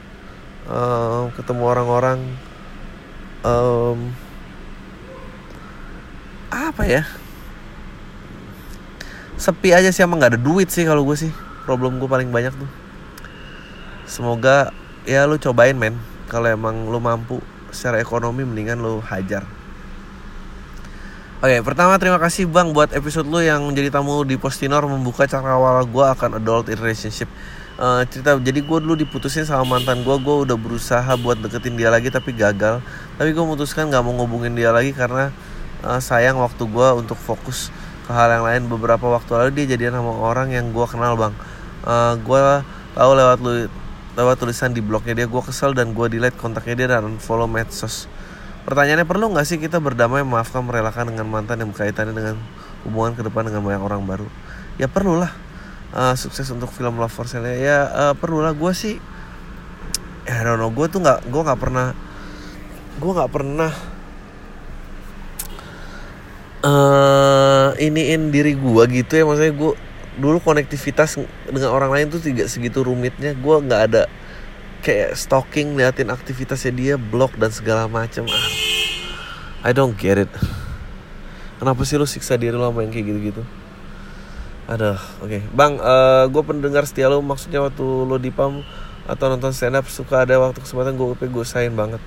Eh, ketemu orang-orang. Em, apa ya? sepi aja sih emang nggak ada duit sih kalau gue sih problem gue paling banyak tuh semoga ya lu cobain men kalau emang lu mampu secara ekonomi mendingan lu hajar Oke, pertama terima kasih Bang buat episode lu yang jadi tamu di Postinor membuka cakrawala gue akan adult in relationship. Eh, cerita jadi gue dulu diputusin sama mantan gue, gue udah berusaha buat deketin dia lagi tapi gagal. Tapi gue memutuskan nggak mau ngubungin dia lagi karena eh, sayang waktu gue untuk fokus ke hal yang lain. Beberapa waktu lalu dia jadian sama orang yang gue kenal Bang. Eh, gue tahu lewat lu lewat tulisan di blognya dia gue kesel dan gue delete kontaknya dia dan unfollow medsos. Pertanyaannya perlu nggak sih kita berdamai memaafkan merelakan dengan mantan yang berkaitannya dengan hubungan ke depan dengan banyak orang baru? Ya perlulah. Eh, sukses untuk film Love for Sale ya eh, perlulah gue sih. Ya I don't know gue tuh nggak gue nggak pernah gue nggak pernah eh iniin diri gue gitu ya maksudnya gue dulu konektivitas dengan orang lain tuh tidak segitu rumitnya gue nggak ada kayak stalking liatin aktivitasnya dia blog dan segala macam ah, I don't get it kenapa sih lu siksa diri sama yang kayak gitu-gitu Aduh, oke. Bang, eh gue pendengar setia lo maksudnya waktu lo di PAM atau nonton stand up suka ada waktu kesempatan gue gue sayang banget.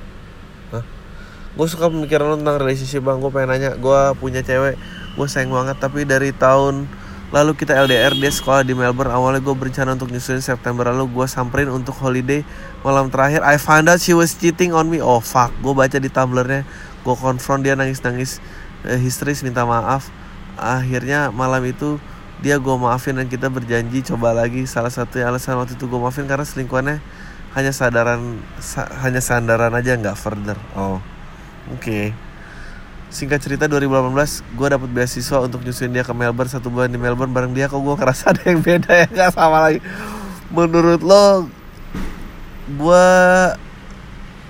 Gue suka pemikiran lo tentang relationship bang. Gue pengen nanya, gue punya cewek, gue sayang banget. Tapi dari tahun Lalu kita LDR dia sekolah di Melbourne. Awalnya gue berencana untuk nyusulin September Lalu gue samperin untuk holiday Malam terakhir. I found out she was cheating on me. Oh fuck. Gue baca di Tumblrnya Gue konfront dia nangis-nangis. Eh, Histeris minta maaf. Akhirnya malam itu Dia gue maafin dan kita berjanji coba lagi. Salah satu alasan waktu itu gue maafin Karena selingkuhannya hanya sadaran sa- Hanya sandaran aja nggak further. Oh Oke Singkat cerita 2018 gue dapet beasiswa untuk nyusuin dia ke Melbourne satu bulan di Melbourne bareng dia kok gue ngerasa ada yang beda ya nggak sama lagi. Menurut lo gue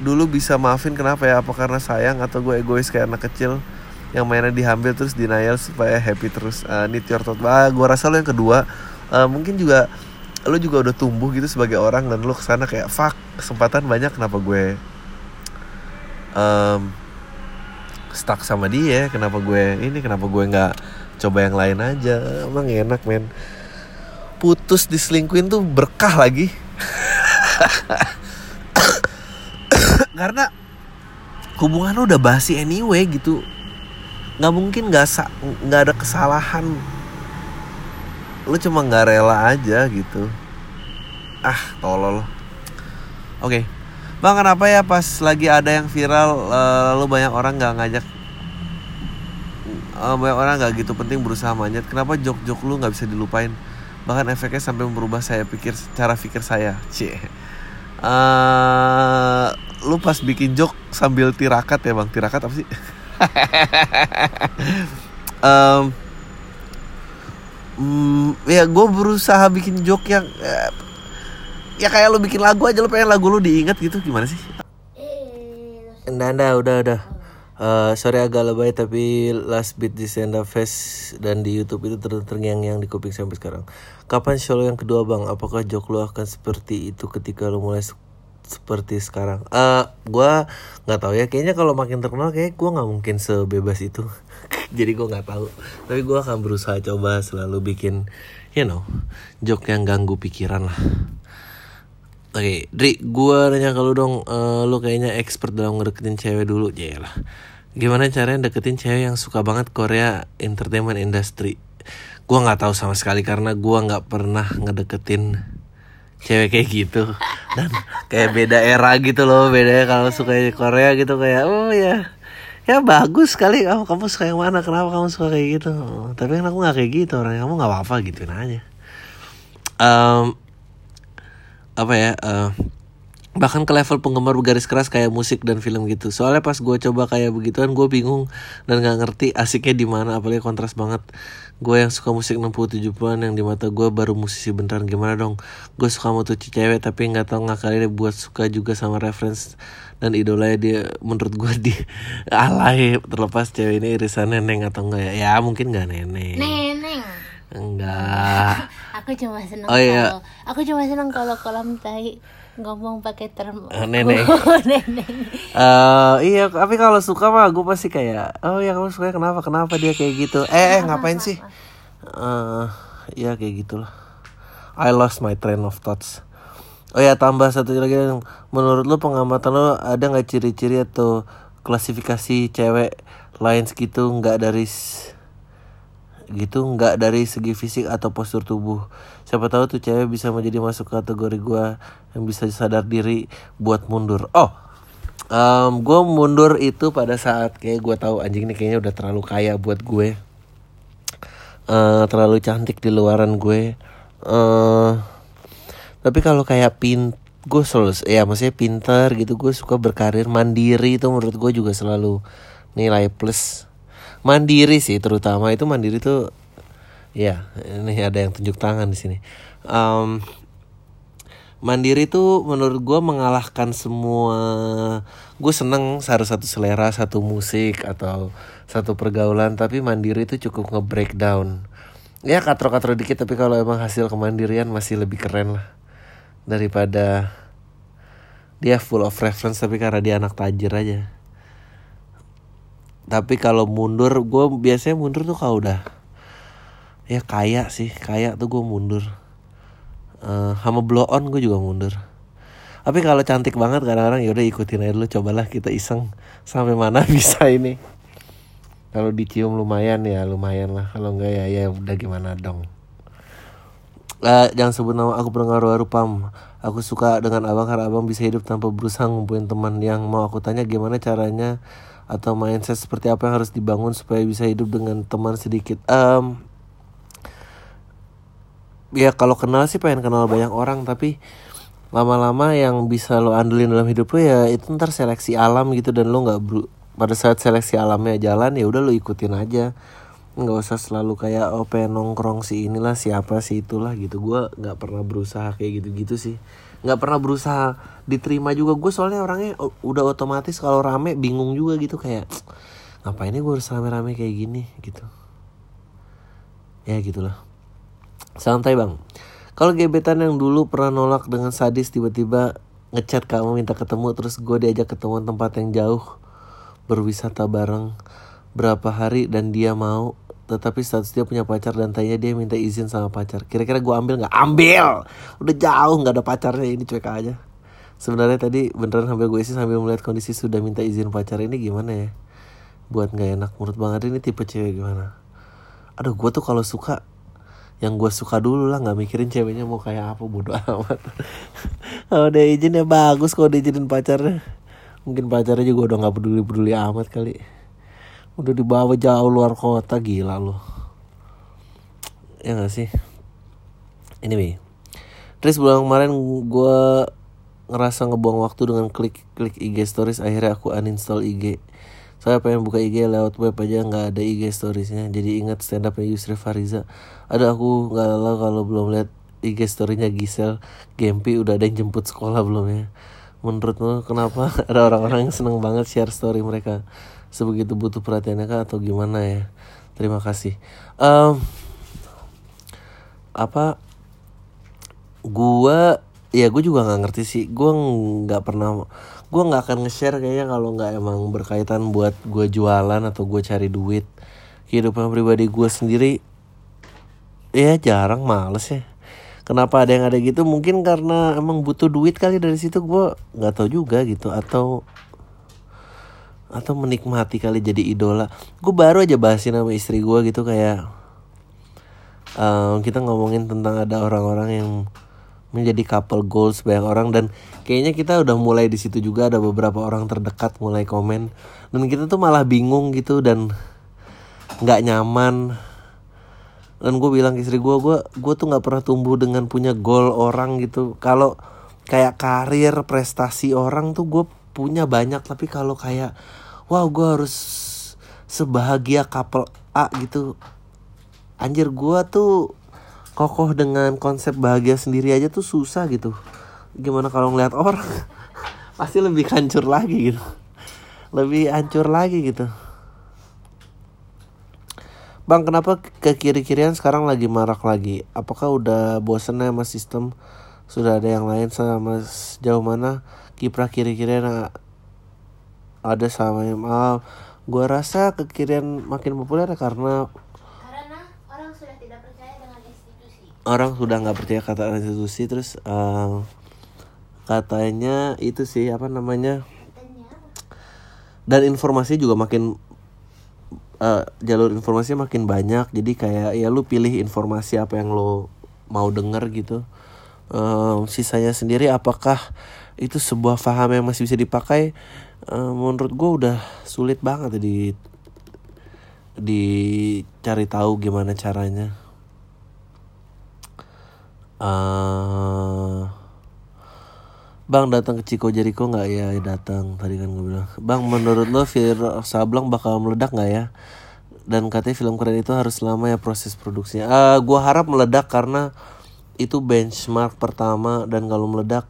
dulu bisa maafin kenapa ya? Apa karena sayang atau gue egois kayak anak kecil yang mainnya diambil terus denial supaya happy terus uh, need your thought. Ah, gue rasa lo yang kedua uh, mungkin juga lo juga udah tumbuh gitu sebagai orang dan lo ke sana kayak fuck kesempatan banyak kenapa gue um, stuck sama dia kenapa gue ini kenapa gue nggak coba yang lain aja? Emang enak men. Putus diselingkuin tuh berkah lagi. Karena hubungan lo udah basi anyway gitu. Nggak mungkin nggak nggak ada kesalahan. Lo cuma nggak rela aja gitu. Ah tolol. Oke Bang kenapa ya pas lagi ada yang viral eh, lalu banyak orang nggak ngajak? Eh, banyak orang nggak gitu penting berusaha manjat kenapa jok-jok lu nggak bisa dilupain? Bahkan efeknya sampai merubah saya pikir cara pikir saya. Cie. Eh, lu pas bikin jok sambil tirakat ya bang? Tirakat apa sih? Em, mm, ya gue berusaha bikin jok yang eh, ya kayak lu bikin lagu aja lu pengen lagu lu diingat gitu gimana sih Nanda udah udah Eh, sorry agak lebay tapi last beat di up fest dan di YouTube itu ter terngiang-ngiang di kuping sampai sekarang. Kapan show yang kedua bang? Apakah jok lo akan seperti itu ketika lo mulai se- seperti sekarang? Eh, gua nggak tahu ya. Kayaknya kalau makin terkenal kayak gua nggak mungkin sebebas itu. Jadi gua nggak tahu. Tapi gua akan berusaha coba selalu bikin, you know, jok yang ganggu pikiran lah. Oke, Dri, gua nanya ke lu dong, eh, lu kayaknya expert dalam ngedeketin cewek dulu, lah. Gimana caranya deketin cewek yang suka banget Korea entertainment industry? Gua nggak tahu sama sekali karena gua nggak pernah ngedeketin cewek kayak gitu. Dan kayak beda era gitu loh bedanya kalau suka Korea gitu kayak oh ya ya bagus sekali. Kamu kamu suka yang mana? Kenapa kamu suka kayak gitu? Oh, tapi kan aku nggak kayak gitu orang kamu nggak apa-apa gituin aja. Em, apa ya eh, bahkan ke level penggemar garis keras kayak musik dan film gitu. Soalnya pas gue coba kayak begituan gue bingung dan nggak ngerti asiknya di mana apalagi kontras banget. Gue yang suka musik 60 70-an yang di mata gue baru musisi beneran gimana dong? Gue suka tuh cewek tapi nggak tahu ngakalin buat suka juga sama reference dan idolanya dia menurut gue di alay terlepas cewek ini irisan neneng atau enggak ya. Ya mungkin nggak neneng Neneng. Enggak Aku cuma seneng Oh, iya. kalau aku cuma seneng kalau kolam tai ngomong pakai term Eh, neneng. neneng. Eh iya, tapi kalau suka mah gue pasti kayak, oh ya kamu suka kenapa? Kenapa dia kayak gitu? Eh, eh ngapain sih? Eh, ya kayak gitulah. I lost my train of thoughts. Oh ya tambah satu lagi, menurut lu pengamatan lu ada nggak ciri-ciri atau klasifikasi cewek lain segitu nggak dari gitu nggak dari segi fisik atau postur tubuh. Siapa tahu tuh cewek bisa menjadi masuk kategori gua yang bisa sadar diri buat mundur. Oh Em, gue mundur itu pada saat kayak gue tahu anjing ini kayaknya udah terlalu kaya buat gue. Eh, terlalu cantik di luaran gue. Eh tapi kalau kayak pin gue selalu ya maksudnya pinter gitu gue suka berkarir mandiri itu menurut gue juga selalu nilai plus mandiri sih terutama. Itu mandiri tuh ya ini ada yang tunjuk tangan di sini. Em, Mandiri tuh menurut gue mengalahkan semua Gue seneng harus satu selera, satu musik atau satu pergaulan Tapi mandiri itu cukup nge-breakdown. Ya katro-katro dikit tapi kalau emang hasil kemandirian masih lebih keren lah. Daripada dia full of reference tapi karena dia anak tajir aja Tapi kalau mundur, gue biasanya mundur tuh kalau udah Ya kaya sih, kaya tuh gue mundur. Eh, sama blow on gue juga mundur. Tapi kalau cantik banget kadang-kadang yaudah ikutin aja dulu cobalah kita iseng. Sampai mana bisa ini? Kalau dicium lumayan ya lumayan lah. Kalau enggak ya ya udah gimana dong. Eh, jangan sebut nama aku baru pam. Aku suka dengan abang karena abang bisa hidup tanpa berusaha ngumpulin teman. Yang mau aku tanya gimana caranya atau mindset seperti apa yang harus dibangun supaya bisa hidup dengan teman sedikit. Em, ya kalau kenal sih pengen kenal banyak orang tapi lama-lama yang bisa lo andelin dalam hidup lo ya itu ntar seleksi alam gitu dan lo nggak pada saat seleksi alamnya jalan ya udah lo ikutin aja. Nggak usah selalu kayak oh pengen nongkrong si inilah siapa sih itulah gitu. Gue nggak pernah berusaha kayak gitu-gitu sih nggak pernah berusaha diterima juga. Gue soalnya orangnya udah otomatis kalau rame bingung juga gitu kayak ngapain gue harus rame-rame kayak gini? Gitu. Ya gitulah. Santai bang kalau gebetan yang dulu pernah nolak dengan sadis tiba-tiba ngechat kamu minta ketemu terus gue diajak ketemu tempat yang jauh berwisata bareng berapa hari dan dia mau tetapi status dia punya pacar dan tanya dia minta izin sama pacar. Kira-kira gue ambil nggak? Ambil! Udah jauh nggak ada pacarnya. Ini cuek aja. Sebenarnya tadi beneran sampai gue isi sambil melihat kondisi sudah minta izin pacar. Ini gimana ya? Buat nggak enak menurut bang Adri ini tipe cewek gimana? Aduh gue tuh kalau suka yang gue suka dulu lah. Nggak mikirin ceweknya mau kayak apa bodoh amat. Kalau dia izin ya bagus kalau diizinin pacarnya. Mungkin pacarnya juga udah nggak peduli peduli amat kali udah dibawa jauh luar kota gila loh ya gak sih? Anyway Terus bulan kemarin gue ngerasa ngebuang waktu dengan klik klik IG stories akhirnya aku uninstall IG saya pengen buka IG lewat web aja nggak ada IG storiesnya. Jadi ingat stand upnya Yusri Fariza. Ada aku nggak lalu kalau belum lihat IG storynya Gisel Gempi. Udah ada yang jemput sekolah belum ya? Menurutmu kenapa ada orang-orang yang seneng banget share story mereka sebegitu butuh perhatiannya kah atau gimana ya? Terima kasih. Em, apa gua ya gue juga nggak ngerti sih. Gua nggak pernah gua nggak akan nge-share kayaknya kalau nggak emang berkaitan buat gua jualan atau gue cari duit. Kehidupan pribadi gue sendiri ya jarang males ya. Kenapa ada yang ada gitu? Mungkin karena emang butuh duit kali dari situ. Gua nggak tahu juga gitu. Atau atau menikmati kali jadi idola. Gue baru aja bahasin sama istri gue gitu kayak eh, kita ngomongin tentang ada orang-orang yang menjadi couple goals banyak orang. Dan kayaknya kita udah mulai di situ juga ada beberapa orang terdekat mulai komen. Dan kita tuh malah bingung gitu dan nggak nyaman. Dan gue bilang ke istri gue gue gue tuh nggak pernah tumbuh dengan punya goal orang gitu. Kalau kayak karir prestasi orang tuh gue punya banyak tapi kalau kayak wow gue harus sebahagia couple A gitu. Anjir gue tuh kokoh dengan konsep bahagia sendiri aja tuh susah gitu. Gimana kalau ngeliat orang? Pasti lebih hancur lagi gitu. Lebih hancur lagi gitu. Bang, kenapa ke kiri-kirian sekarang lagi marak lagi? Apakah udah bosen ya sama sistem? Sudah ada yang lain sama sejauh mana kiprah kiri-kirian ada sama yang ah, gua rasa ke kirian makin populer karena Karena orang sudah tidak percaya dengan institusi. orang sudah nggak percaya kata institusi terus eh, katanya itu sih apa namanya? Dan informasi juga makin eh, jalur informasi makin banyak. Jadi kayak ya lu pilih informasi apa yang lo mau denger gitu. Eh, sisanya sendiri apakah itu sebuah paham yang masih bisa dipakai Eh, menurut gue udah sulit banget di dicari tahu gimana caranya eh Bang datang ke Ciko Jericho nggak ya? Datang tadi kan gue bilang. Bang menurut lo Fir Sableng bakal meledak nggak ya? Dan katanya film keren itu harus lama ya proses produksinya. Ah, gua harap meledak karena itu benchmark pertama dan kalau meledak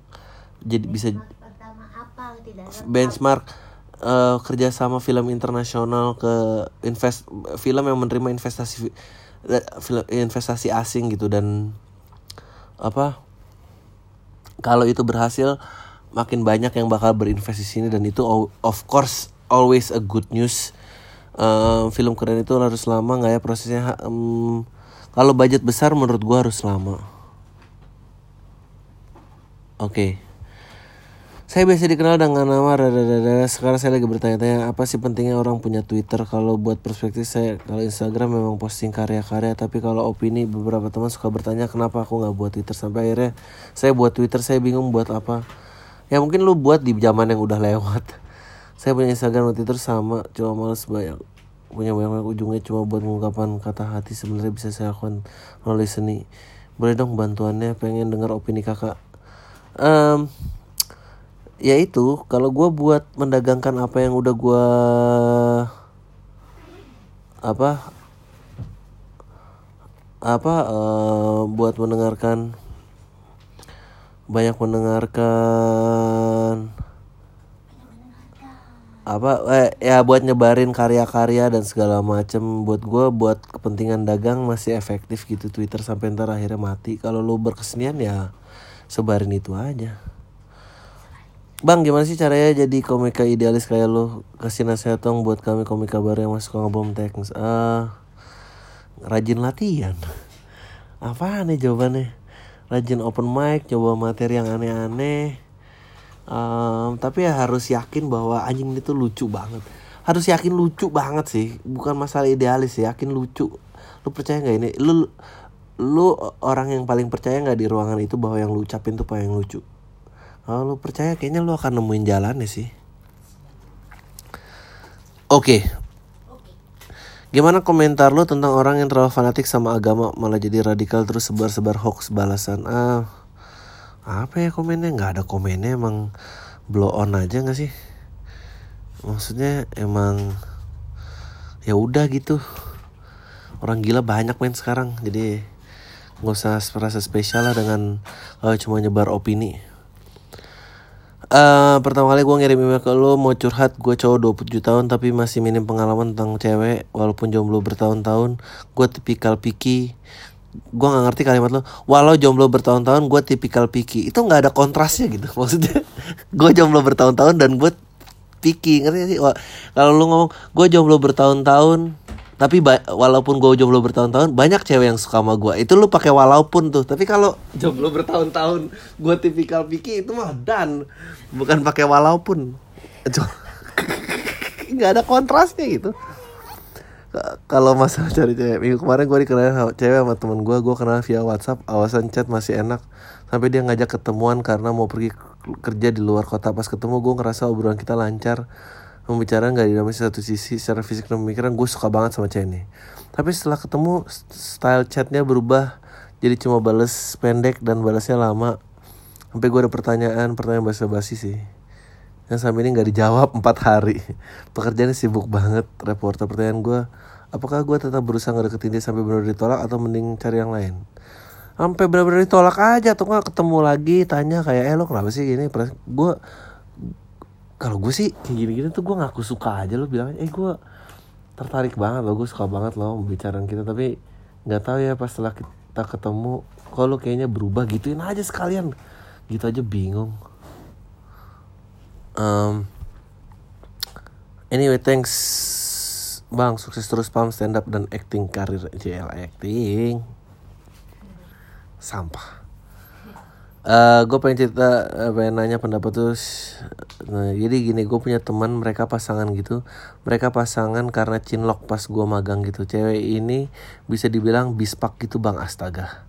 jadi bisa pertama apa tidak ada benchmark eh, kerjasama film internasional ke invest film yang menerima investasi eh, film investasi asing gitu dan apa kalau itu berhasil makin banyak yang bakal berinvestasi di sini dan itu of course always a good news. Eh, film keren itu harus lama nggak ya prosesnya? Em, kalau budget besar menurut gua harus lama. Oke Saya biasa dikenal dengan nama Radadada. Sekarang saya lagi bertanya-tanya apa sih pentingnya orang punya Twitter kalau buat perspektif saya kalau Instagram memang posting karya-karya tapi kalau opini beberapa teman suka bertanya kenapa aku nggak buat Twitter sampai akhirnya saya buat Twitter saya bingung buat apa. Ya mungkin lu buat di zaman yang udah lewat. Saya punya Instagram dan Twitter sama cuma males banyak punya banyak ujungnya cuma buat mengungkapkan kata hati sebenarnya bisa saya lakukan melalui seni. Boleh dong bantuannya pengen dengar opini kakak. Em, ya itu kalau gue buat mendagangkan apa yang udah gue apa apa eh, buat mendengarkan banyak mendengarkan apa eh, ya buat nyebarin karya-karya dan segala macem buat gue buat kepentingan dagang masih efektif gitu Twitter sampai ntar akhirnya mati. Kalau lu berkesenian ya sebarin itu aja Bang, gimana sih caranya jadi komika idealis kayak lo? Kasih nasihat dong buat kami komika baru yang masuk ngebom teknis. Ah, rajin latihan. Apa nih jawabannya? Rajin open mic, coba materi yang aneh-aneh. Em, tapi ya harus yakin bahwa anjing itu lucu banget. Harus yakin lucu banget sih, bukan masalah idealis sih, yakin lucu. Lu percaya nggak ini? Lu lu orang yang paling percaya nggak di ruangan itu bahwa yang lu ucapin tuh paling lucu? Kalau lu percaya kayaknya lu akan nemuin jalannya sih. Oke. Gimana komentar lu tentang orang yang terlalu fanatik sama agama malah jadi radikal terus sebar-sebar hoax balasan? Ah, apa ya komennya? Nggak ada komennya emang blow on aja nggak sih? Maksudnya emang ya udah gitu. Orang gila banyak main sekarang jadi nggak usah merasa spesial lah dengan eh, cuma nyebar opini. Eh pertama kali gue ngirim email ke lo mau curhat gue cowok 27 tahun tapi masih minim pengalaman tentang cewek walaupun jomblo bertahun-tahun gue tipikal picky. Gue nggak ngerti kalimat lo walau jomblo bertahun-tahun gue tipikal picky. Itu nggak ada kontrasnya gitu maksudnya. Gue jomblo bertahun-tahun dan gue picky ngerti sih? Kalau lu ngomong gue jomblo bertahun-tahun tapi walaupun gue jomblo bertahun-tahun banyak cewek yang suka sama gue itu lu pakai walaupun tuh. Tapi kalau jomblo bertahun-tahun gue tipikal picky itu mah dan bukan pakai walaupun. Nggak ada kontrasnya gitu. Kalau masalah cari cewek minggu kemarin gue dikenalin cewek sama temen gue gue kenal via WhatsApp awasan chat masih enak. Sampai dia ngajak ketemuan karena mau pergi kerja di luar kota. Pas ketemu gue ngerasa obrolan kita lancar pembicaraan gak dinamis satu sisi secara fisik dan pemikiran gue suka banget sama cewek ini tapi setelah ketemu st- style chatnya berubah jadi cuma bales pendek dan balasnya lama. Sampai gue ada pertanyaan pertanyaan basa-basi sih. Yang sampai ini nggak dijawab empat hari. Pekerjaannya sibuk banget reporter. Pertanyaan gue apakah gue tetap berusaha ngedeketin dia sampai benar ditolak atau mending cari yang lain? Sampai benar-benar ditolak aja atau nggak ketemu lagi tanya kayak eh lo kenapa sih gini? Gue kalau gue sih kayak gini-gini tuh gue ngaku suka aja lo bilang eh gue tertarik banget lo gue suka banget lo pembicaraan kita. Tapi nggak tahu ya pas setelah kita ketemu kalau kayaknya berubah? Gituin aja sekalian. Gitu aja bingung. Um, anyway, thanks Bang, sukses terus pam. Stand up dan acting karir. JL acting. Sampah. Eh, gue pengen cerita, eh, pengen nanya pendapat tuh. Nah, jadi gini, gue punya teman mereka pasangan gitu. Mereka pasangan karena cinlok pas gue magang gitu. Cewek ini bisa dibilang bispak gitu bang, astaga.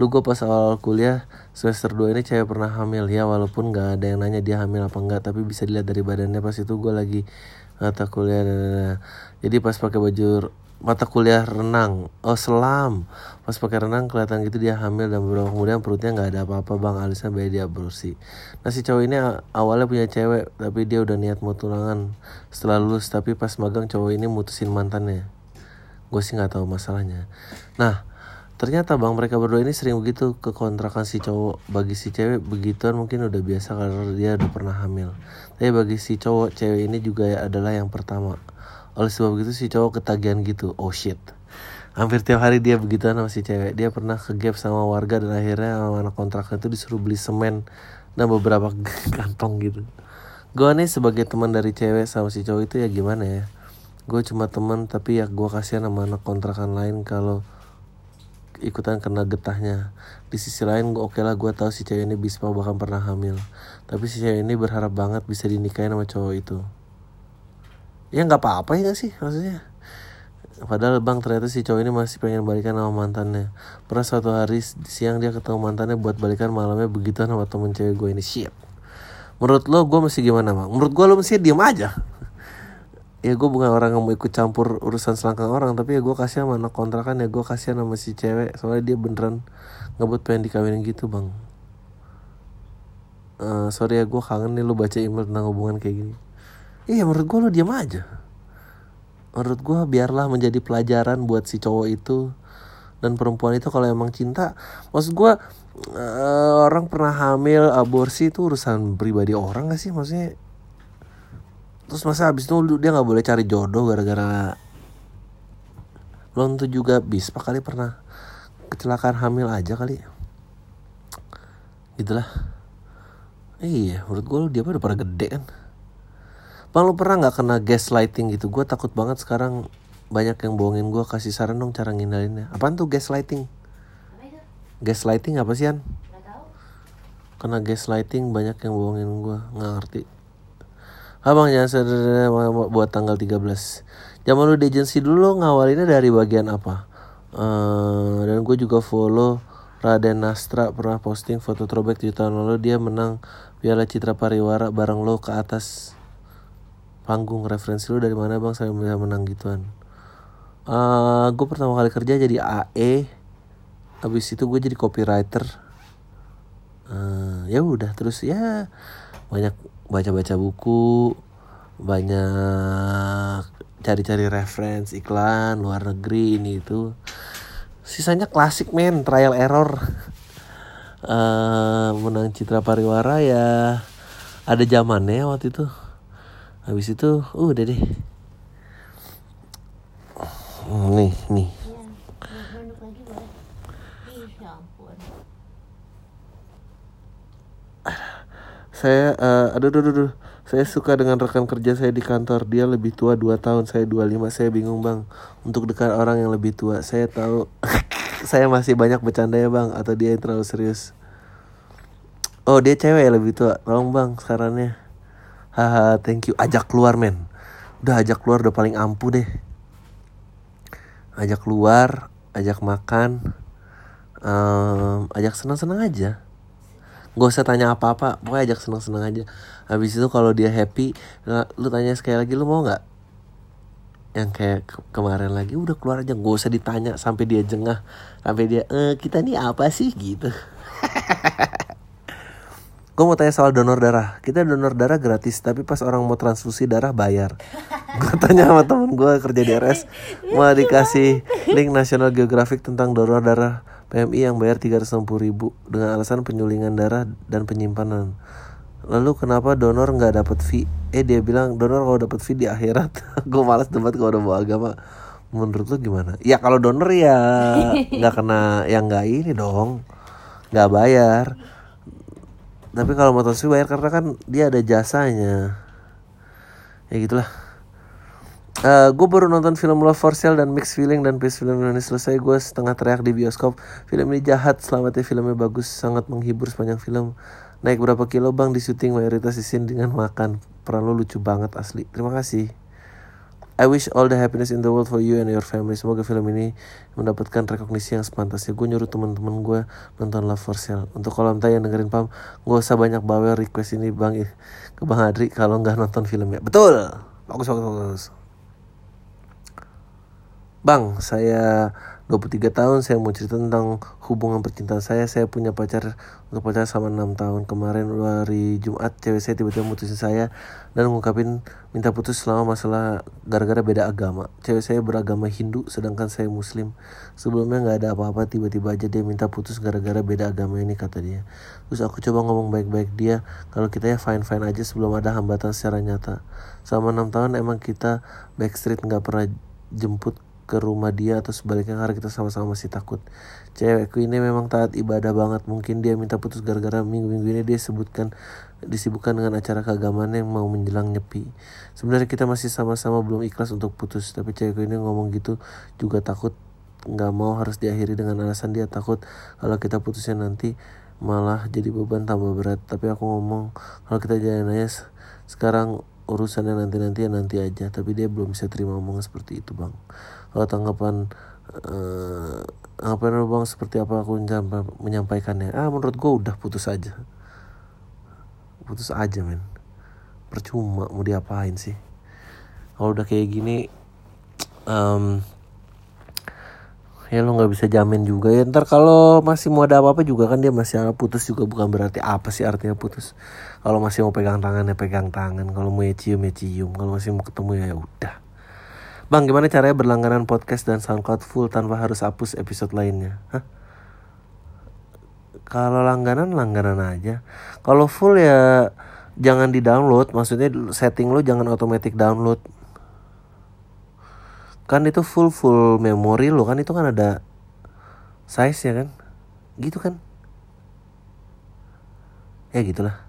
Lu gue pas awal kuliah semester 2 ini cewek pernah hamil ya walaupun gak ada yang nanya dia hamil apa enggak tapi bisa dilihat dari badannya pas itu gue lagi mata kuliah dan jadi pas pakai baju mata kuliah renang. Oh selam. Pas pakai renang kelihatan gitu dia hamil dan beberapa kemudian perutnya nggak ada apa-apa bang. Alisnya bayi dia bersih nah si cowok ini awalnya punya cewek tapi dia udah niat mau tunangan. Setelah lulus tapi pas magang cowok ini mutusin mantannya. Gue sih nggak tahu masalahnya. Nah ternyata bang mereka berdua ini sering begitu ke kontrakan si cowok. Bagi si cewek begituan mungkin udah biasa karena dia udah pernah hamil. Tapi bagi si cowok cewek ini juga adalah yang pertama oleh sebab itu si cowok ketagihan gitu oh shit. Hampir tiap hari dia begituan sama si cewek. Dia pernah ke gap sama warga dan akhirnya sama anak kontraknya itu disuruh beli semen dan beberapa kantong gitu. Gue nih sebagai teman dari cewek sama si cowok itu ya gimana ya? Gue cuma teman tapi ya gue kasihan sama anak kontrakan lain kalau ikutan kena getahnya. Di sisi lain gue oke lah gue tahu si cewek ini bisa bahkan pernah hamil. Tapi si cewek ini berharap banget bisa dinikahin sama cowok itu ya nggak apa-apa ya nggak sih maksudnya. Padahal bang ternyata si cowok ini masih pengen balikan sama mantannya. Pernah suatu hari siang dia ketemu mantannya buat balikan malamnya begitu sama temen cewek gue ini. Shit. Menurut lo gue mesti gimana bang? Menurut gue lo mesti diem aja. Ya gue bukan orang yang mau ikut campur urusan selangkang orang Tapi ya gue kasih sama anak kontrakan ya gue kasih sama si cewek. Soalnya dia beneran ngebut pengen dikawinin gitu bang. Eh, Sorry ya gue kangen nih lo baca email tentang hubungan kayak gini Iya menurut gue lo diem aja. Menurut gue biarlah menjadi pelajaran buat si cowok itu dan perempuan itu kalau emang cinta. Maksud gue eh, orang pernah hamil aborsi itu urusan pribadi orang gak sih maksudnya? Terus masa abis itu lu- dia nggak boleh cari jodoh gara-gara belum tuh juga bis pak kali pernah kecelakaan hamil aja kali? Gitulah. Iya menurut gue dia udah pada gede kan Bang lu pernah nggak kena gaslighting gitu? Gue takut banget sekarang banyak yang bohongin gue kasih saran dong cara ngindarinnya. Apaan tuh gaslighting? Gaslighting apa sih An? Kena gaslighting banyak yang bohongin gue nggak ngerti. Abang jangan sadar buat tanggal 13 Zaman lu di agency dulu ngawalinnya dari bagian apa? Eh, dan gue juga follow Raden Nastra pernah posting foto throwback 7 tahun lalu dia menang Piala Citra Pariwara bareng lo ke atas panggung referensi lu dari mana bang saya bisa menang gituan? Eh gue pertama kali kerja jadi AE habis itu gue jadi copywriter. Eh, ya udah terus ya banyak baca-baca buku banyak cari-cari reference iklan luar negeri ini itu. Sisanya klasik men trial error. Eh menang Citra Pariwara ya ada zamannya waktu itu habis itu uh, udah deh. Hmm, nih nih. Saya eh, aduh, aduh, aduh, aduh. saya suka dengan rekan kerja saya di kantor. Dia lebih tua 2 tahun saya 25 saya bingung bang. Untuk dekat orang yang lebih tua saya tahu. Saya masih banyak bercanda ya bang. Atau dia yang terlalu serius. Oh dia cewek ya lebih tua. Tolong bang sarannya haha thank you ajak keluar men udah ajak keluar udah paling ampuh deh ajak keluar ajak makan em, ajak senang-senang aja Gak usah tanya apa-apa, pokoknya ajak seneng-seneng aja. Habis itu kalau dia happy, lu tanya sekali lagi lu mau nggak? Yang kayak ke- kemarin lagi udah keluar aja, gak usah ditanya sampai dia jengah, sampai dia eh kita nih apa sih gitu. Gue mau tanya soal donor darah. Kita donor darah gratis, tapi pas orang mau transfusi darah bayar. Gue tanya sama temen gue kerja di RS, mau dikasih link National Geographic tentang donor darah PMI yang bayar 360 ribu dengan alasan penyulingan darah dan penyimpanan. Lalu kenapa donor nggak dapat fee? Eh dia bilang donor kalau dapat fee di akhirat. gue malas debat kalau udah bawa agama. Menurut lu gimana? Ya kalau donor ya nggak kena yang nggak ini dong, nggak bayar. Tapi kalau transfusi bayar karena kan dia ada jasanya. Ya gitulah. gue baru nonton film Love for Sale dan Mixed Feeling dan pas film ini selesai. Gue setengah teriak di bioskop. Film ini jahat selamatnya filmnya bagus sangat menghibur sepanjang film. Naik berapa kilo bang di syuting mayoritas di scene dengan makan. Peran lo lucu banget asli. Terima kasih I wish all the happiness in the world for you and your family. Semoga film ini mendapatkan rekognisi yang sepantasnya. Gue nyuruh teman-teman gue nonton Love for Sale. Untuk kolam tay yang dengerin pam, gue usah banyak bawel request ini bang ke bang Adri kalau nggak nonton filmnya. Betul, bagus bagus bagus. Bang, saya 23 tahun, saya mau cerita tentang hubungan percintaan saya. Saya punya pacar untuk pacar sama 6 tahun. Kemarin hari Jumat, cewek saya tiba-tiba mutusin saya dan ngungkapin minta putus selama masalah gara-gara beda agama. Cewek saya beragama Hindu, sedangkan saya Muslim. Sebelumnya nggak ada apa-apa, tiba-tiba aja dia minta putus gara-gara beda agama ini kata dia. Terus aku coba ngomong baik-baik dia, kalau kita ya fine-fine aja sebelum ada hambatan secara nyata. Selama 6 tahun emang kita backstreet nggak pernah jemput ke rumah dia atau sebaliknya karena kita sama-sama masih takut. Cewekku ini memang taat ibadah banget. Mungkin dia minta putus gara-gara minggu-minggu ini dia sebutkan disibukkan dengan acara keagamaan yang mau menjelang nyepi. Sebenarnya kita masih sama-sama belum ikhlas untuk putus, tapi cewekku ini ngomong gitu juga takut nggak mau harus diakhiri dengan alasan dia takut kalau kita putusnya nanti malah jadi beban tambah berat tapi aku ngomong kalau kita jalan aja sekarang urusannya nanti-nanti ya nanti aja tapi dia belum bisa terima omongan seperti itu bang kalau tanggapan uh, apa bang? Seperti apa aku menyampaikannya? Ah menurut gue udah putus aja. Putus aja men. Percuma mau diapain sih? Kalau udah kayak gini um, ya lo nggak bisa jamin juga. Ya ntar kalau masih mau ada apa-apa juga kan dia masih putus juga. Bukan berarti apa sih artinya putus. Kalau masih mau pegang tangan ya pegang tangan. Kalau mau ya cium ya cium. Kalau masih mau ketemu ya, ya udah bang gimana caranya berlangganan podcast dan soundcloud full tanpa harus hapus episode lainnya? Hah? kalau langganan langganan aja. Kalau full ya jangan di download maksudnya setting lo jangan otomatis download. Kan itu full full memori lo kan itu kan ada size ya kan? Gitu kan? Ya gitulah.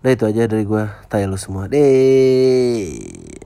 Udah itu aja dari gue tanya lo semua. Deh